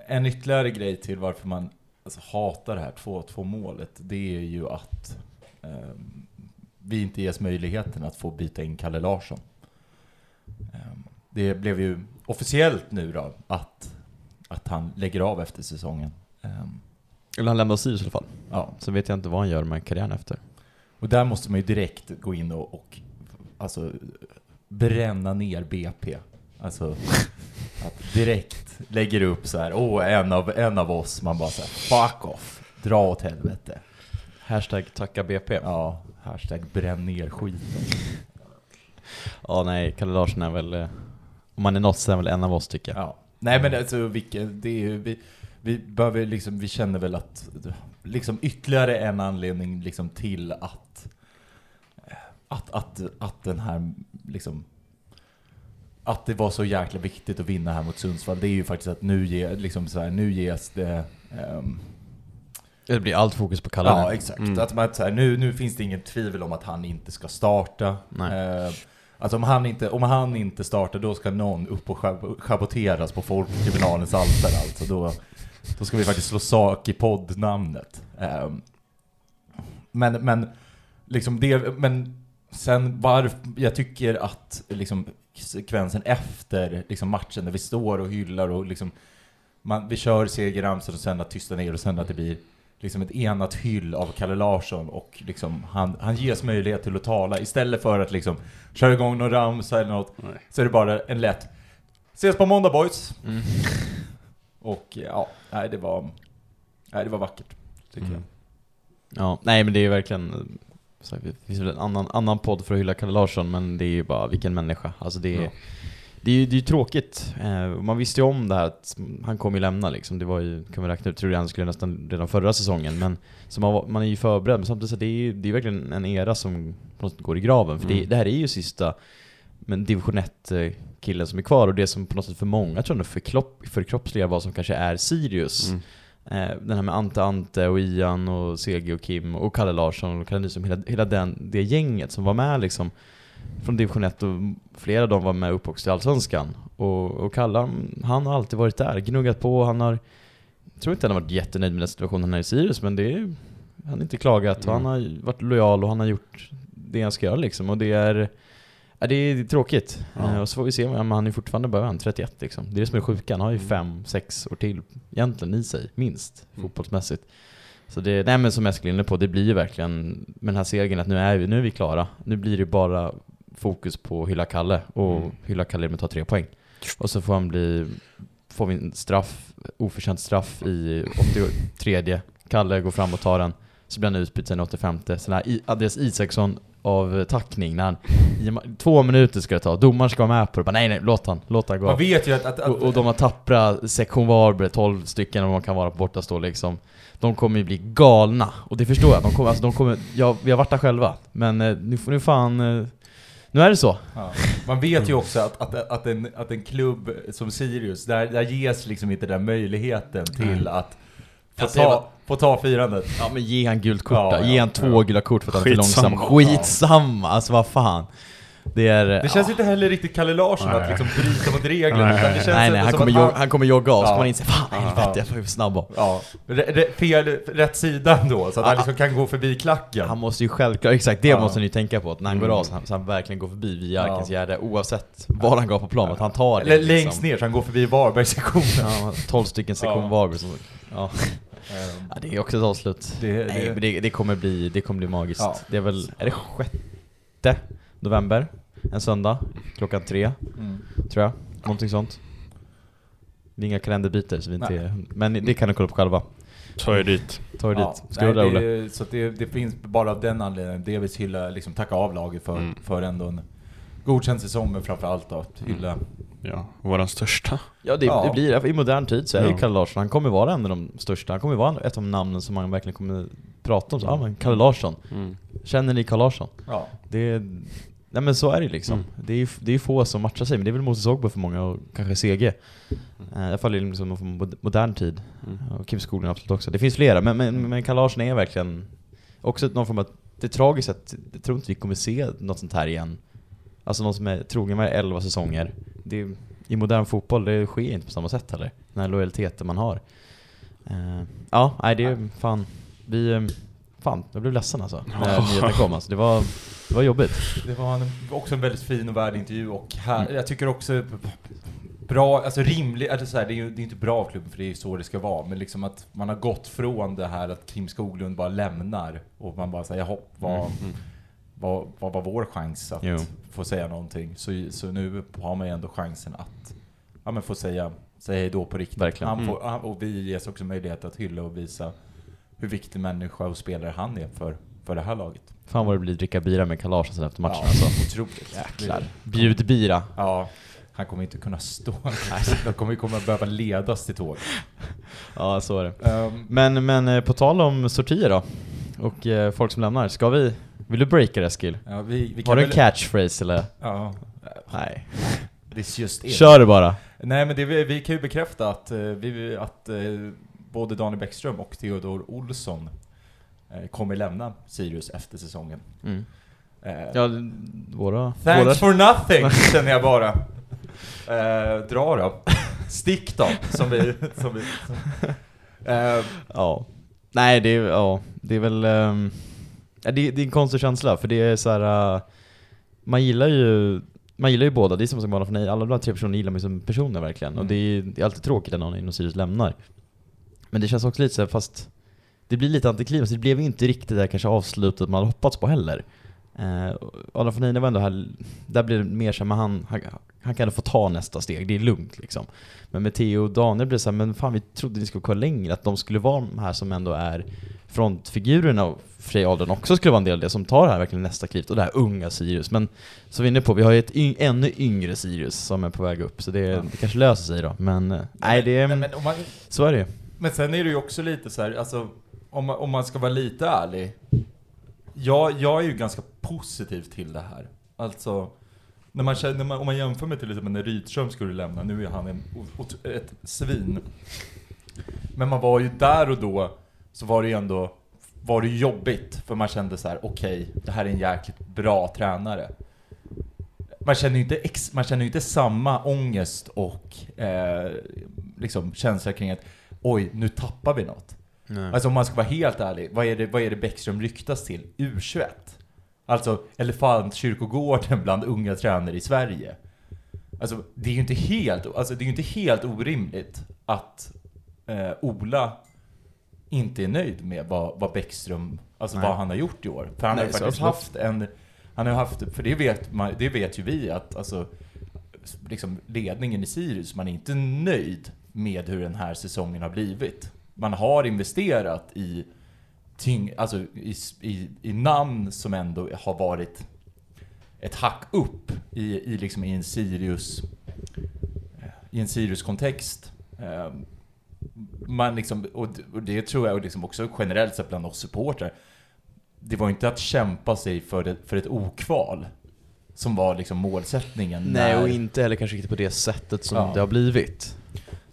En ytterligare grej till varför man alltså, hatar det här 2-2 målet, det är ju att vi inte ges möjligheten att få byta in Kalle Larsson. Ehm, det blev ju officiellt nu då att, att han lägger av efter säsongen. Ehm, Eller han lämnar Sirius i alla fall. ja. Sen vet jag inte vad han gör med karriären efter. Och där måste man ju direkt gå in och, och alltså, bränna ner BP. Alltså, att direkt lägger upp så här, åh, en av, en av oss, man bara så här, fuck off, dra åt helvete. Hashtag tacka BP. Ja, Ja, hashtag bränn ner skiten. nej, Kalle Larsson är väl... eh, Om man är något så är han väl en av oss tycker jag. Ja. Nej men alltså, vilket, det är ju, vi, vi behöver liksom, vi känner väl att, liksom ytterligare en anledning liksom till att, att, att, att den här, liksom, att det var så jäkla viktigt att vinna här mot Sundsvall, det är ju faktiskt att nu, ge, liksom så här, nu ges det ehm, Det blir allt fokus på Kalle Ja, nu. exakt. Mm. Att man, så här, nu, nu finns det ingen tvivel om att han inte ska starta. Nej. Eh, alltså om han, inte, om han inte startar, då ska någon upp och schab- schaboteras på Folktribunalens altare. Alltså, då, då ska vi faktiskt slå sak i poddnamnet. Eh, men, men, liksom det, men sen varför, jag tycker att liksom, sekvensen efter liksom, matchen, där vi står och hyllar och liksom, man, vi kör segerramsor och sen att tysta ner och sen att det blir liksom ett enat hyll av Kalle Larsson och liksom han, han ges möjlighet till att tala istället för att liksom köra igång någon ramsa eller något Nej. så är det bara en lätt Ses på måndag boys! Mm. Och ja, nej det var Nej det var vackert, tycker Mm. Ja, nej men det är ju verkligen... så Det finns väl en annan, annan podd för att hylla Kalle Larsson, men det är ju bara vilken människa. Alltså det är, Ja. Det är ju det är tråkigt. Eh, man visste ju om det här att han kommer ju lämna liksom. Det var ju, kan vi räkna ut, trodde jag han skulle nästan redan förra säsongen. Men så man, man är ju förberedd, men samtidigt så det är ju det är verkligen en era som på något sätt går i graven. För det, Mm. det här är ju sista men division 1 killen som är kvar och det som på något sätt för många tror jag förkropp, förkroppsligar vad som kanske är Sirius. Mm. Eh, den här med Ante Ante och Ian och Segi och Kim och Kalle Larsson och Kalle Nyström, hela, hela den, det gänget som var med liksom från division 1 och flera av dem var med upp också till Allsvenskan. Och, och Kalle, han- har alltid varit där, gnuggat på, han har jag tror inte han har varit jättenöjd med den situationen här i Sirius, men det är, han har inte klagat och han Mm. har varit lojal och han har gjort det han ska göra liksom. Och det är, ja, det är, tråkigt. Ja. Eh, och så får vi se, men han är fortfarande bara han, 31 liksom. Det är det som är sjuka, han har ju Mm. fem, sex år till egentligen i sig, minst, Mm. fotbollsmässigt. Så det, nej men som Eskil är inne på, det blir ju verkligen med den här segern att nu är vi, nu är vi klara. Nu blir det bara fokus på att hylla Kalle och Mm. hylla Kalle med att ta tre poäng. Och så får han bli, får vi en straff, oförtjänt straff i 83 Kalle går fram och tar den. Så blir han utbytt sen i 85 Sen här Andreas Isaksson av tackning när han, i två minuter ska det ta, domaren ska vara med på det. Bara, nej nej, låt han, låt han gå. Man vet ju att... att, att Och, och de har tappra sektion Varberg, 12 stycken om man kan vara på bortastå liksom. De kommer ju bli galna, och det förstår jag. De kommer, alltså, de kommer, ja, vi har varit där själva, men eh, nu får nu fan... Nu är det så. Ja. Man vet ju också att, att, att, en, att en klubb som Sirius, där, där ges liksom inte den möjligheten till Nej. att få ta, få ta firandet. Ja men ge han gult kort Ja, då. Ge ja, han två gula kort för att han är för Skitsamma. långsam. Skitsamma! Alltså vad fan. Det är... Det känns inte heller riktigt Kalle Larsson att Nej. liksom bryta mot reglerna, Nej. utan det känns Nej nej, han kommer, att jogga, han kommer jogga av, så Ja. kommer man inse Fan Ja. helvete, jag var ju snabb. Ja, fel, rätt sida då, så att Ja, han liksom kan gå förbi klacken. Han måste ju självklart, exakt det Ja. måste ni ju tänka på, att när han går Mm. av så han, så han verkligen går förbi via Ja. Arkensgärde oavsett var han går på plan, att han tar det Eller liksom. längst ner, så han går förbi Varbergssektionen. Ja, 12 stycken sektion Ja. Varberg ja. Ja, det är också ett avslut. Det- Nej, det- men det, det kommer bli, det kommer bli magiskt. Ja. Det är väl, är det sjätte november? En söndag, klockan tre, Mm. tror jag. Någonting sånt. Det är inga kalenderbitar, så vi inte är, men det kan ni kolla på själva. Ta er dit. Ta er Ja, dit. Ska nej, där Olle? det, Så det, det finns bara av den anledningen, delvis hylla, liksom tacka av laget för, Mm. för ändå en godkänd säsong, men framförallt att hylla Ja, våran största. Ja, det, Ja. det blir I modern tid så är ju Ja. Kalle Larsson, han kommer vara en av de största. Han kommer vara ett av namnen som man verkligen kommer prata om. Så, ja men Kalle Larsson. Mm. Känner ni Kalle Larsson? Ja. Det, nej men så är det liksom. Mm. Det är ju det är få som matchar sig, men det är väl Moses Ogbu för många och kanske CG. Eh, I alla fall i liksom modern tid. Mm. Och Kim Skoglund absolut också. Det finns flera, men, men, men Kalle Larsson är verkligen också någon form av... Det är tragiskt att jag tror inte vi kommer se något sånt här igen. Alltså någon som är trogen med 11 säsonger. Det I modern fotboll, det sker inte på samma sätt heller. Den här lojaliteten man har. Eh, ja, nej det är fan... Vi... fan, jag blev ledsen alltså. När nyheten kom alltså. Det var, det var jobbigt. Det var en, också en väldigt fin och värdig intervju och här, jag tycker också bra, alltså rimlig, alltså så här, det är ju det är inte bra av klubben för det är ju så det ska vara, men liksom att man har gått från det här att Kim Skoglund bara lämnar och man bara säger jaha, vad, Mm. vad, vad var vår chans att Jo. få säga någonting? Så, så nu har man ju ändå chansen att ja, men få säga, säga hej då på riktigt. Verkligen. Han Mm. får, han, och vi ges också möjlighet att hylla och visa hur viktig människa och spelare han är för, för det här laget. Fan vad det blir dricka bira med kalasen sen efter matchen ja, alltså. Otroligt. Jäklar. Bjudbira. Ja, han kommer inte kunna stå. De kommer ju komma behöva ledas till tåg. Ja, så är det. Um, Men, men eh, på tal om sortier då, och eh, folk som lämnar, ska vi... Vill du breaka det Eskil? ja, vi, vi kan Har du en catchphrase eller? Ja, Nej. this just. Kör det bara! Nej men det, vi, vi kan ju bekräfta att, eh, vi, att både Daniel Bäckström och Theodor Olsson eh, kommer lämna Sirius efter säsongen. Mm. Eh, Ja, våra... Thanks våra for nothing, känner jag bara. Eh, dra då. Stick då, som vi... Som vi som, eh, Ja. Nej, det är, ja, det är väl... ja, det, det är en konstig känsla, för det är så här. äh, man gillar ju man gillar ju båda, det är som som bara för nej, alla de här tre personerna gillar man ju som personer verkligen. Och Mm. det är, det är alltid tråkigt när någon inom Sirius lämnar. Men det känns också lite så fast det blir lite antiklimax, det blev inte riktigt det kanske avslutet man hade hoppats på heller. Eh, Adam von Ine var ändå här, där blev det mer så här, men han, han, han kan få ta nästa steg, det är lugnt liksom. Men med Theo och Daniel blev det så här, men fan vi trodde ni skulle gå längre, att de skulle vara de här som ändå är frontfigurerna och för sig åldern också skulle vara en del av det som tar det här verkligen nästa kliv och det här unga Sirius. Men som vi är inne på, vi har ju ett yng, ännu yngre Sirius som är på väg upp, så det, det kanske löser sig då. Men eh, nej, det är, men, man, så är det ju. Men sen är det ju också lite så här, alltså om man, om man ska vara lite ärlig. Jag, jag är ju ganska positiv till det här. Alltså, när man känner, när man, om man jämför med till exempel när Rydström skulle lämna, nu är han en, ett svin. Men man var ju där och då, så var det ju ändå, var det jobbigt. För man kände så här: okej, det här är en jäkligt bra tränare. Man känner ju inte, ex, man känner ju inte samma ångest och eh, liksom känsla kring att oj, nu tappar vi något. Alltså om man ska vara helt ärlig, vad är det, vad är det Bäckström ryktas till? U21? Alltså elefantkyrkogården bland unga tränare i Sverige. Alltså det är ju inte helt, alltså, det är ju inte helt orimligt att eh, Ola inte är nöjd med vad, vad Bäckström, alltså Nej. vad han har gjort i år. För han har Nej, ju så faktiskt haft en, han har ju haft, för det vet, man, det vet ju vi att alltså, liksom ledningen i Sirius, man är inte nöjd med hur den här säsongen har blivit. Man har investerat i, tyng, alltså i, i, i namn som ändå har varit ett hack upp i, i, liksom i en Sirius i en Sirius-kontext. Eh, Man liksom, och det tror jag liksom också generellt sett bland oss supportrar. Det var inte att kämpa sig för ett, för ett okval som var liksom målsättningen. Nej, när- och inte heller kanske riktigt på det sättet som Ja. det har blivit.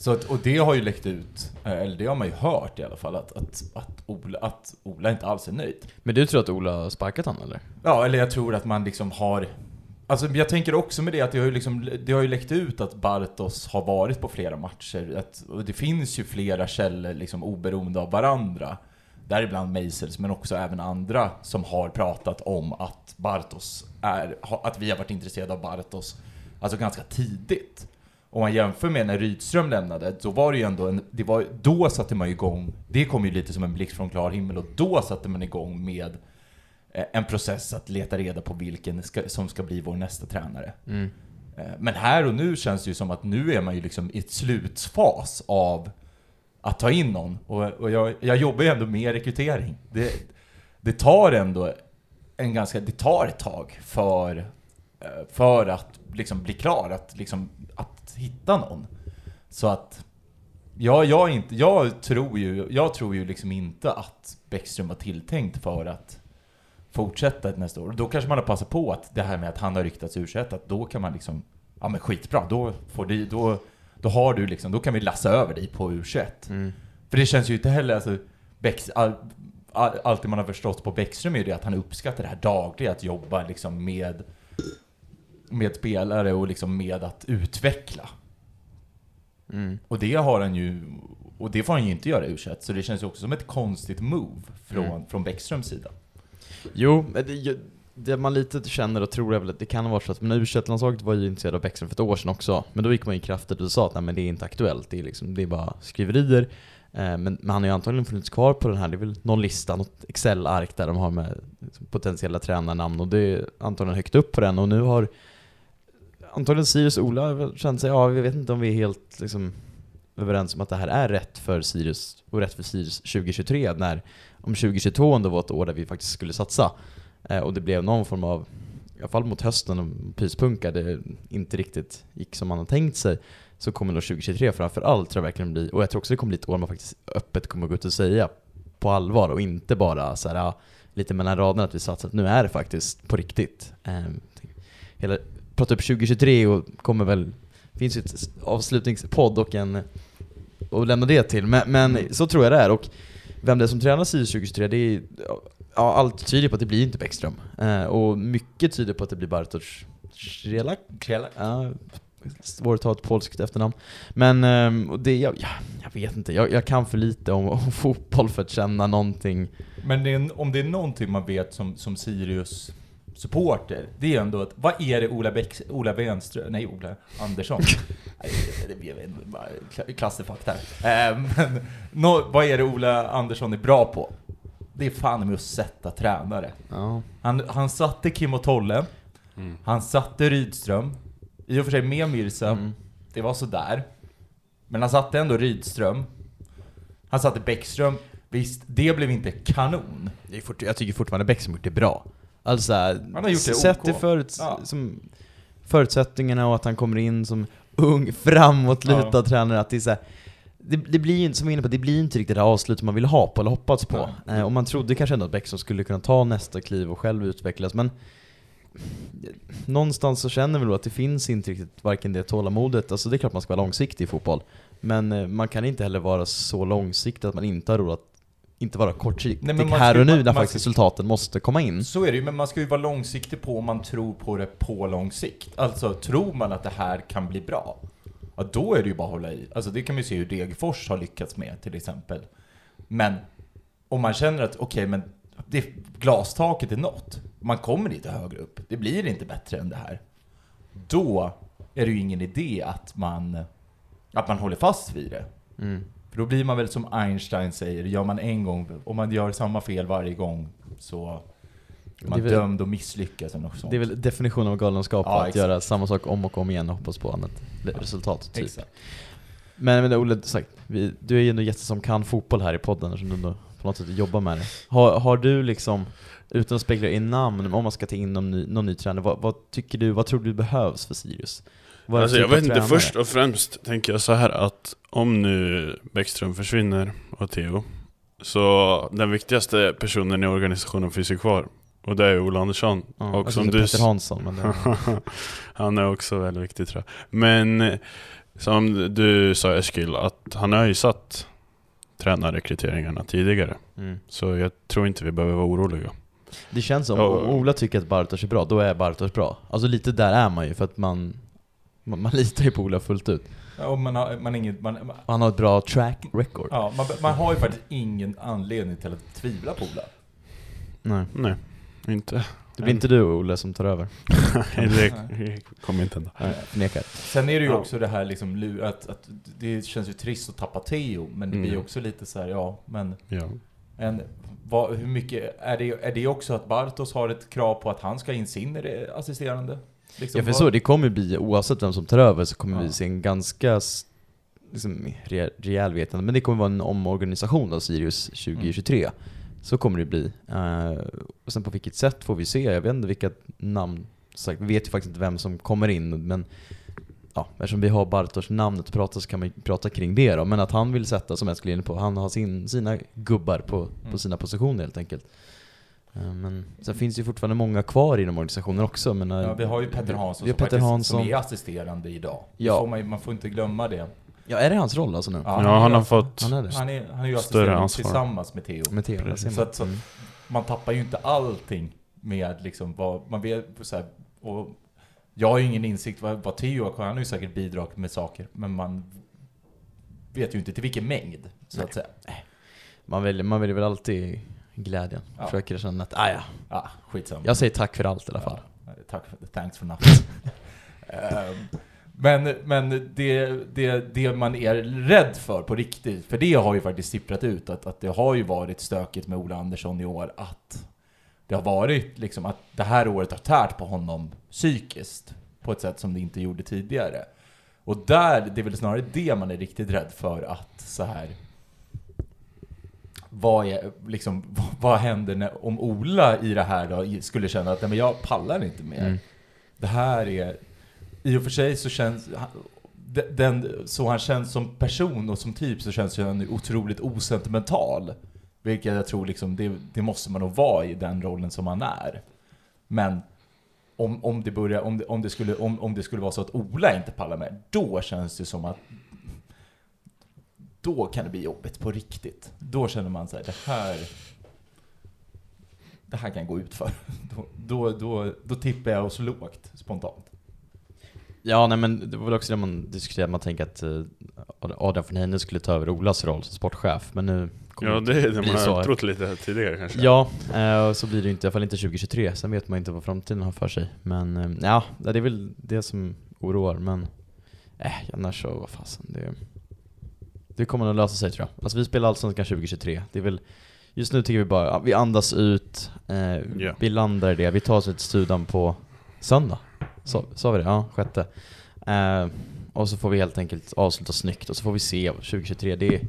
Så att, och det har ju läckt ut, eh, eller det har man ju hört i alla fall, att, att, att, Ola, att Ola inte alls är nöjd. Men du tror att Ola har sparkat han eller? Ja, eller jag tror att man liksom har... Alltså jag tänker också med det att det har ju, liksom, det har ju läckt ut att Bartos har varit på flera matcher. Att, och det finns ju flera källor liksom oberoende av varandra. Däribland Meisels, men också även andra som har pratat om att Bartos är, att vi har varit intresserade av Bartos, alltså ganska tidigt. Om man jämför med när Rydström lämnade, då var det ju ändå en, det var, då satte man igång, det kom ju lite som en blixt från klar himmel och då satte man igång med eh, en process att leta reda på vilken ska, som ska bli vår nästa tränare. Mm. Eh, Men här och nu känns det ju som att nu är man ju liksom i ett slutfas av att ta in någon. Och, och jag, jag jobbar ju ändå med rekrytering. Det, det tar ändå en ganska, det tar ett tag för, eh, för att liksom bli klar, att, liksom, att hitta någon. Så att Ja, jag, inte, jag tror ju, jag tror ju liksom inte att Bäckström var tilltänkt för att fortsätta ett nästa år. Då kanske man har passat på att det här med att han har ryktats ur att då kan man liksom, ja men skitbra, då får du, då, då har du liksom, då kan vi lassa över dig på u Mm. För det känns ju inte heller, alltså, Bäcks, all, all, allt det man har förstått på Bäckström är ju det att han uppskattar det här dagliga, att jobba liksom med, med spelare och liksom med att utveckla. Mm. Och det har han ju, och det får han ju inte göra i så det känns ju också som ett konstigt move från, Mm. från Bäckströms sida. Jo, det, det man lite känner och tror är väl att det kan ha varit så att, men u landslaget var ju intresserad av Bäckström för ett år sedan också, men då gick man ju kraftigt och sa att nej men det är inte aktuellt, det är, liksom, det är bara skriverier. Eh, men, men han har ju antagligen funnits kvar på den här, det är väl någon lista, något Excel-ark där de har med liksom, potentiella tränarnamn och det är antagligen högt upp på den och nu har antagligen Sirius och Ola väl känt sig, ja vi vet inte om vi är helt liksom, överens om att det här är rätt för Sirius och rätt för Sirius 2023 när om 2022 ändå var ett år där vi faktiskt skulle satsa eh, och det blev någon form av, i alla fall mot hösten, och pyspunka, det inte riktigt gick som man har tänkt sig så kommer då 2023 framför allt tror jag verkligen bli, och jag tror också det kommer bli ett år man faktiskt öppet kommer gå ut och säga på allvar och inte bara så här, ja, lite mellan raderna att vi satsar, att nu är det faktiskt på riktigt. Eh, hela, prata upp 2023 och kommer väl, finns ju ett avslutningspodd och en, och lämna det till, men, men så tror jag det är och vem det är som tränar Sirius 2023, det är, ja, allt tyder på att det blir inte Bäckström. Eh, och mycket tyder på att det blir Bartosz Krelak. Ja, svårt att ha ett polskt efternamn. Men och det, jag, ja, jag vet inte, jag, jag kan för lite om, om fotboll för att känna någonting. Men det är, om det är någonting man vet som, som Sirius supporter, det är ändå att vad är det Ola, Bäck, Ola Wenström, nej Ola Andersson, det blev en bara kla- klasterfack där. Eh, men nå, vad är det Ola Andersson är bra på? Det är fan med att sätta tränare. Ja. Han, han satte Kim och Tolle, Mm. han satte Rydström, i och för sig med Mirza, Mm. det var sådär. Men han satte ändå Rydström. Han satte Bäckström. Visst, det blev inte kanon. Jag tycker fortfarande Bäckström gjort det bra. Alltså det sett OK. förut, Ja. som förutsättningarna och att han kommer in som ung, framåtlutad Ja. tränare, att det är så här, det, det blir ju inte, som jag inne på, det blir inte riktigt det avslut man vill ha på eller hoppats på. Eh, och man trodde kanske ändå att Bäckström skulle kunna ta nästa kliv och själv utvecklas, men någonstans så känner vi då att det finns inte riktigt varken det tålamodet, alltså det är klart man ska vara långsiktig i fotboll, men eh, man kan inte heller vara så långsiktig att man inte har råd att inte vara kortsiktig Nej, här ska- och nu man- när man faktiskt resultaten måste komma in. Så är det ju, men man ska ju vara långsiktig på om man tror på det på lång sikt. Alltså, tror man att det här kan bli bra, ja då är det ju bara att hålla i. Alltså det kan man ju se hur Degerfors har lyckats med till exempel. Men om man känner att okej, men det, glastaket är nått. Man kommer lite högre upp. Det blir inte bättre än det här. Då är det ju ingen idé att man, att man håller fast vid det. Mm. För då blir man väl som Einstein säger, gör man en gång, om man gör samma fel varje gång så är man är dömd att misslyckas eller något sånt. Det är väl definitionen av galenskap, Ja, att exakt. göra samma sak om och om igen och hoppas på annat resultat. Typ. Exakt. Men, men Olle, sagt, vi, du är ju ändå gäst som kan fotboll här i podden eftersom du ändå på något sätt jobbar med det. Har, har du liksom, utan att spekulera i namn, om man ska ta in någon ny, någon ny tränare, vad, vad tycker du, vad tror du behövs för Sirius? Alltså jag typ av vet inte, tränare? först och främst tänker jag så här att om nu Bäckström försvinner och Theo Så den viktigaste personen i organisationen finns ju kvar Och det är Ola Andersson Ja, Och jag som du Peter Hansson, men det, Han är också väldigt viktig tror jag Men som du sa Eskil, att han har ju satt tränarrekryteringarna tidigare mm. Så jag tror inte vi behöver vara oroliga det känns som, om Ola tycker att Bartosz är bra, då är Bartosz bra. Alltså lite där är man ju, för att man, man, man litar ju på Ola fullt ut. Ja, och man har, man inget, man, man, Han har ett bra track record. ja, man, man har ju faktiskt ingen anledning till att tvivla på Ola. Nej. Nej, inte Det blir inte du Olle som tar över. Det kommer inte hända Nej, förnekar. Sen är det ju Ja. också det här liksom, att, att det känns ju trist att tappa Theo, men det blir ju Mm. också lite så här, ja, men Ja en, vad, hur mycket, är det, är det också att Bartos har ett krav på att han ska in sin assisterande? Liksom, Ja för vad- så, det kommer bli, oavsett vem som tar över så kommer Ja. vi se en ganska liksom, re, rejäl vetande, men det kommer vara en omorganisation av Sirius 2023. Så kommer det bli. Eh, och sen på vilket sätt får vi se, jag vet inte vilka namn, sagt, vi vet ju faktiskt inte vem som kommer in, men ja, eftersom vi har Bartosz namnet att prata så kan man prata kring det då. Men att han vill sätta, som jag skulle in på, han har sin, sina gubbar på, på Mm. sina positioner helt enkelt. Eh, Men sen finns det ju fortfarande många kvar inom organisationen också. Men, Ja, vi har ju Petter Hansson, som, Petter Hansson. som är assisterande idag. Ja. Får man, man får inte glömma det. Ja, är det hans roll alltså nu? Ja, Ja, han är har fått Han är det? Han är, han är ju Större ansvar. tillsammans med Theo. Med Theo, Så att, så, Mm. man tappar ju inte allting med liksom vad, man vet så här, och jag har ju ingen insikt vad, vad Theo har, han har ju säkert bidragit med saker, men man vet ju inte till vilken mängd, så Nej. att säga. Man väljer, man väljer väl alltid glädjen. Ja. Försöker känna att, ah, ja. Ja, skitsamma. jag säger tack för allt i alla fall. Ja, tack för thanks for nothing. Ehm, men men det, det, det man är rädd för på riktigt, för det har ju faktiskt sipprat ut att, att det har ju varit stökigt med Ola Andersson i år, att det har varit liksom att det här året har tärt på honom psykiskt på ett sätt som det inte gjorde tidigare. Och där, det är väl snarare det man är riktigt rädd för att så här vad, är, liksom, vad, händer när, om Ola i det här då skulle känna att nej, men jag pallar inte mer. Mm. Det här är... I och för sig så känns... Den, så han känns som person och som typ så känns han otroligt osentimental. Vilket jag tror liksom, det, det måste man nog vara i den rollen som han är. Men om, om, det, börjar, om, det, om, det skulle, om, om det skulle vara så att Ola inte pallar med, då känns det som att då kan det bli jobbigt på riktigt. Då känner man så här, det här det här kan gå ut för. Då, då, då, då tippar jag oss lågt spontant. Ja, nej men det var väl också det man diskuterade, man tänker att eh, Adrian von Heine skulle ta över Olas roll som sportchef, men nu Ja, det är det man så. har trott lite tidigare kanske. Ja, eh, och så blir det inte, i alla fall inte 2023, sen vet man inte vad framtiden har för sig. Men eh, ja, det är väl det som oroar, men eh, annars så, vad fasen, det, det kommer nog lösa sig tror jag. Alltså vi spelar Allsvenskan 2023, det är väl Just nu tycker vi bara, vi andas ut, eh, Ja. vi landar i det, vi tar oss till studion på söndag. Så, sa vi det? Ja, sjätte. Eh, och så får vi helt enkelt avsluta snyggt och så får vi se 2023. Det är,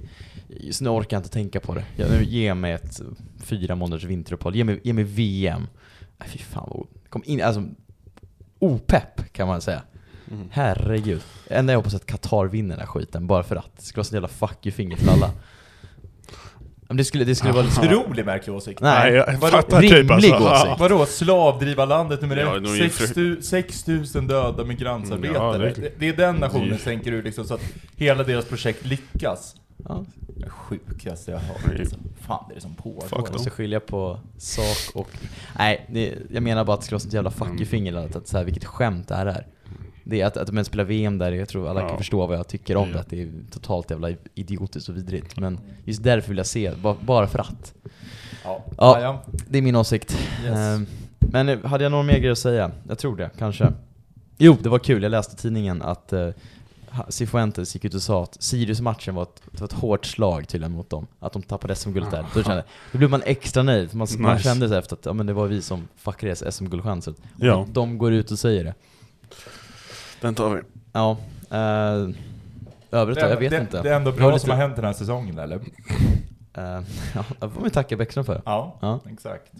just nu orkar jag inte tänka på det. Jag, nu, ge mig ett fyra månaders vinteruppehåll, ge mig, ge mig VM. Nej fy fan vad kom in, alltså opepp kan man säga. Mm. Herregud. Enda jag hoppas att Qatar vinner den här skiten, bara för att. Det skulle vara sån jävla fuck you finger för alla. Men det skulle, det skulle vara lite... Otroligt märklig åsikt. Nej, Nej, jag vadå? fattar typ Rimlig alltså. åsikt. Vadå, slavdrivarlandet nummer ett? de är ju 6 000 döda migrantsarbetare. Ja, det- det, det är den nationen, det- tänker du, liksom, så att hela deras projekt lyckas. Ja, Det sjukaste jag har hört. Alltså. fan är det som pågår? Fuck man måste skilja på sak och... Nej, det, jag menar bara att det skulle vara sånt jävla fuck you finger att, att så här, vilket skämt det här är. Det är att, att de spelar VM där, jag tror alla kan Ja. förstå vad jag tycker om Ja. det, att det är totalt jävla idiotiskt och vidrigt. Men just därför vill jag se, bara, för att. Ja. Ja. Det är min åsikt. Yes. Ehm, Men eh, hade jag någon mer grej att säga? Jag tror det, kanske. Jo, det var kul. Jag läste tidningen att uh, Cifuentes gick ut och sa att Sirius-matchen var ett, var ett hårt slag tydligen mot dem. Att de tappade SM-guldet där. Då, kände, då blev man extra nöjd. för Man, man Nice. kände så efter att ja, men det var vi som fuckade deras SM-guldchanser. Och Ja. att de går ut och säger det. Den tar vi. Ja. Uh, övrigt då? Jag vet det, inte. Det är ändå bra har som har hänt den här säsongen, eller? Eh, ja, det får vi tacka Bäckström för. Ja, Ja. exakt.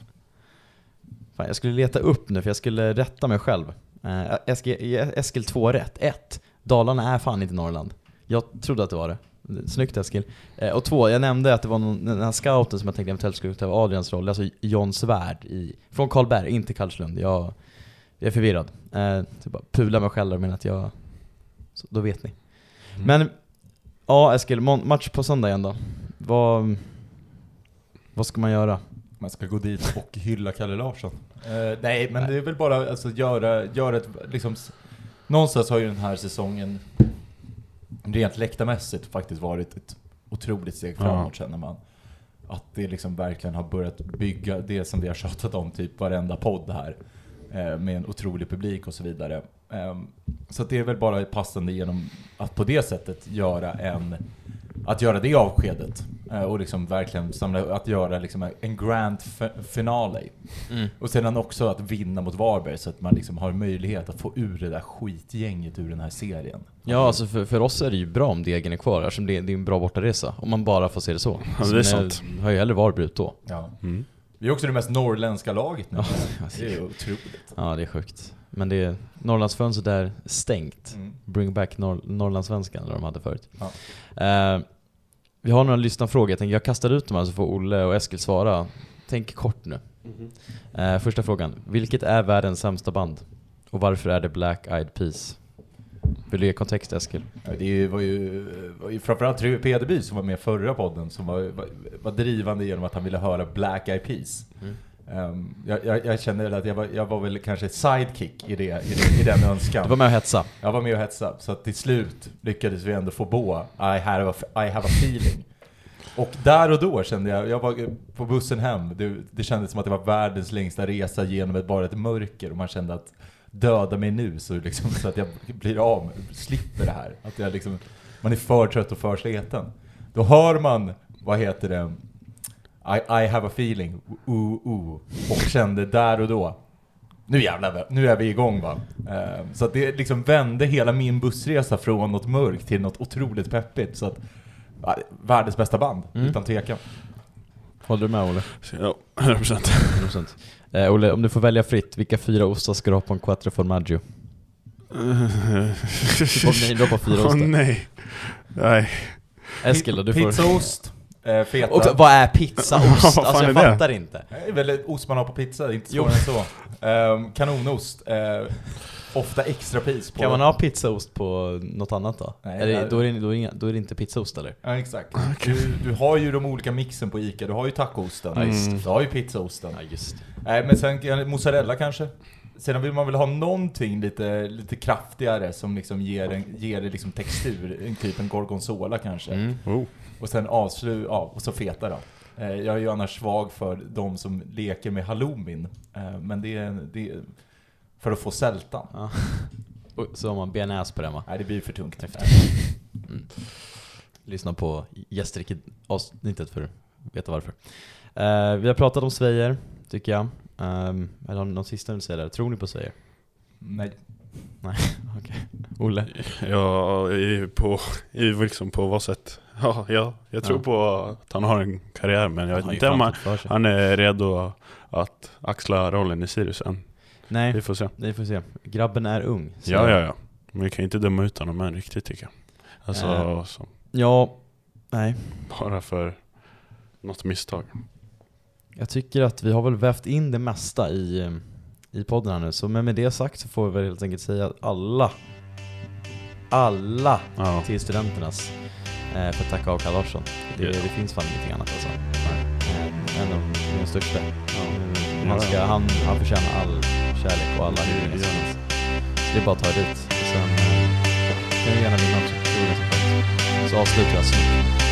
Fan, jag skulle leta upp nu för jag skulle rätta mig själv. Uh, Eskil, Eskil 2 rätt. 1. Dalarna är fan inte Norrland. Jag trodde att det var det. Snyggt Eskil. Eh, och två, jag nämnde att det var någon, den här scouten som jag tänkte eventuellt skulle ta Adrians roll, alltså John Svärd i, från Karlberg, inte Karlslund. Jag, jag är förvirrad. Eh, så bara pula mig själv men att jag... Så, då vet ni. Mm. Men, ja Eskil, match på söndag igen då. Vad, vad ska man göra? Man ska gå dit och hylla Kalle Larsson. Eh, nej, men det är väl bara alltså, göra, göra ett, liksom, någonstans har ju den här säsongen rent läktarmässigt faktiskt varit ett otroligt steg Ja. framåt känner man. Att det liksom verkligen har börjat bygga det som vi har tjatat om typ varenda podd här. Eh, Med en otrolig publik och så vidare. Ehm, Så att det är väl bara passande genom att på det sättet göra en att göra det avskedet eh, och liksom verkligen samla, att göra liksom en grand fi- finale. Och sedan också att vinna mot Varberg så att man liksom har möjlighet att få ur det där skitgänget ur den här serien. Ja, alltså för, för oss är det ju bra om Degen är kvar eftersom det, det är en bra bortaresa. Om man bara får se det så. Ja, det är men jag sant. har ju hellre Varberg ut då. Ja. Mm. Vi är också det mest norrländska laget nu. Ja, Det är otroligt. Ja, det är sjukt. Men det är Norrlandsfönstret är stängt. Mm. Bring back Nor- Norrlandssvenskan, eller de hade förut. Ja. Eh, vi har några lyssnarfrågor, jag jag kastar ut dem här så får Olle och Eskil svara. Tänk kort nu. Eh, första frågan. Vilket är världens sämsta band? Och varför är det Black Eyed Peas? Vill du ge kontext Eskil? Det var ju, var ju framförallt True Pedeby som var med förra podden som var, var, var drivande genom att han ville höra Black Eyed Peas. Mm. Ehm, jag, jag, jag kände väl att jag var, jag var väl kanske sidekick i, det, i, det, i den önskan. Du var med och hetsa. Jag var med och hetsade, så att till slut lyckades vi ändå få på I have a, I have a feeling. Och där och då kände jag, jag var på bussen hem, det, det kändes som att det var världens längsta resa genom ett, bara ett mörker och man kände att döda mig nu så, liksom, så att jag blir av, slipper det här. Att jag liksom, man är för trött och för sliten. Då hör man, vad heter det, I, I have a feeling, ooh, ooh, och kände där och då, nu jävlar, nu är vi igång va. Eh, så att det liksom vände hela min bussresa från något mörkt till något otroligt peppigt. Så att, världens bästa band, Mm. utan tvekan. Håller du med Olle? Ja, 100%. 100%. Eh, Olle, om du får välja fritt, vilka fyra ostar ska du ha på en quattro formaggio? Du har på fyra Åh ostar. nej. Nej. Eskil då, du får... Pizzaost, eh, feta. Och, vad är pizzaost? Vad fan alltså jag är det? fattar inte. Det är väl ost man har på pizza, det är inte svårare än så. Ehm, kanonost, eh, ofta extra pris på... Kan man ha pizzaost på något annat då? Nej, är det, då, är det, då, är det inga, då är det inte pizzaost eller? Ja exakt. Du, du har ju de olika mixen på Ica, du har ju tacoosten, det. du har ju pizzaosten. Ja just Nej men sen mozzarella kanske. Sedan vill man väl ha någonting lite, lite kraftigare som liksom ger, en, ger det liksom textur, en typ en gorgonzola kanske. mm. Oh. Och sen avslut, ja, och så feta då. Eh, Jag är ju annars svag för de som leker med halloumin. Eh, Men det är, det är för att få sältan. ja. Och Så har man bearnaise på den va? Nej det blir för tungt. Häftigt. Mm. Lyssna på gästrike-avsnittet för att veta varför. Eh, vi har pratat om Svejer, tycker jag. Um, eller har ni någon sista vill säga där? Tror ni på Svejer? Nej. Okej. Olle? Ja, i, på, i liksom på vad sätt? Ja, ja jag tror Ja. på att han har en karriär men jag Han vet inte om han, han är redo att axla rollen i Sirius än. Nej, Vi får se. vi får se. Grabben är ung. så- Ja, ja, ja. Men vi kan inte döma ut honom än riktigt tycker jag. Alltså, Eh. så, Ja, nej. bara för något misstag. Jag tycker att vi har väl vävt in det mesta i, eh, i podden här nu, så men med det sagt så får vi väl helt enkelt säga att alla, alla Ja. till studenternas eh, för att tacka av Kalle Larsson. Det, Ja. det finns fan ingenting annat alltså. Eh, en av de största. Eh, Han, Ja. ska, han, han förtjänar all kärlek och alla hyllningar som finns. Det är bara att ta dit. Sen eh, kan vi gärna vinna också. Det vore ganska skönt. Så avslutar jag snyggt.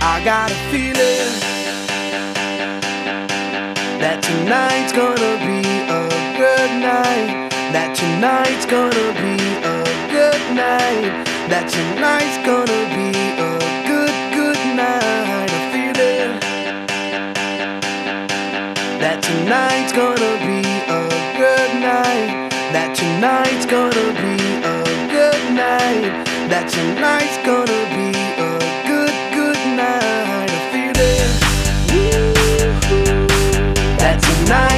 I got a feeling that tonight's gonna be a good night. That tonight's gonna be a good night that tonight's gonna be a good, good night. I feel it. That tonight's gonna be a good night. That tonight's gonna be a good night. That tonight's gonna be a good, good night. I feel it. That tonight.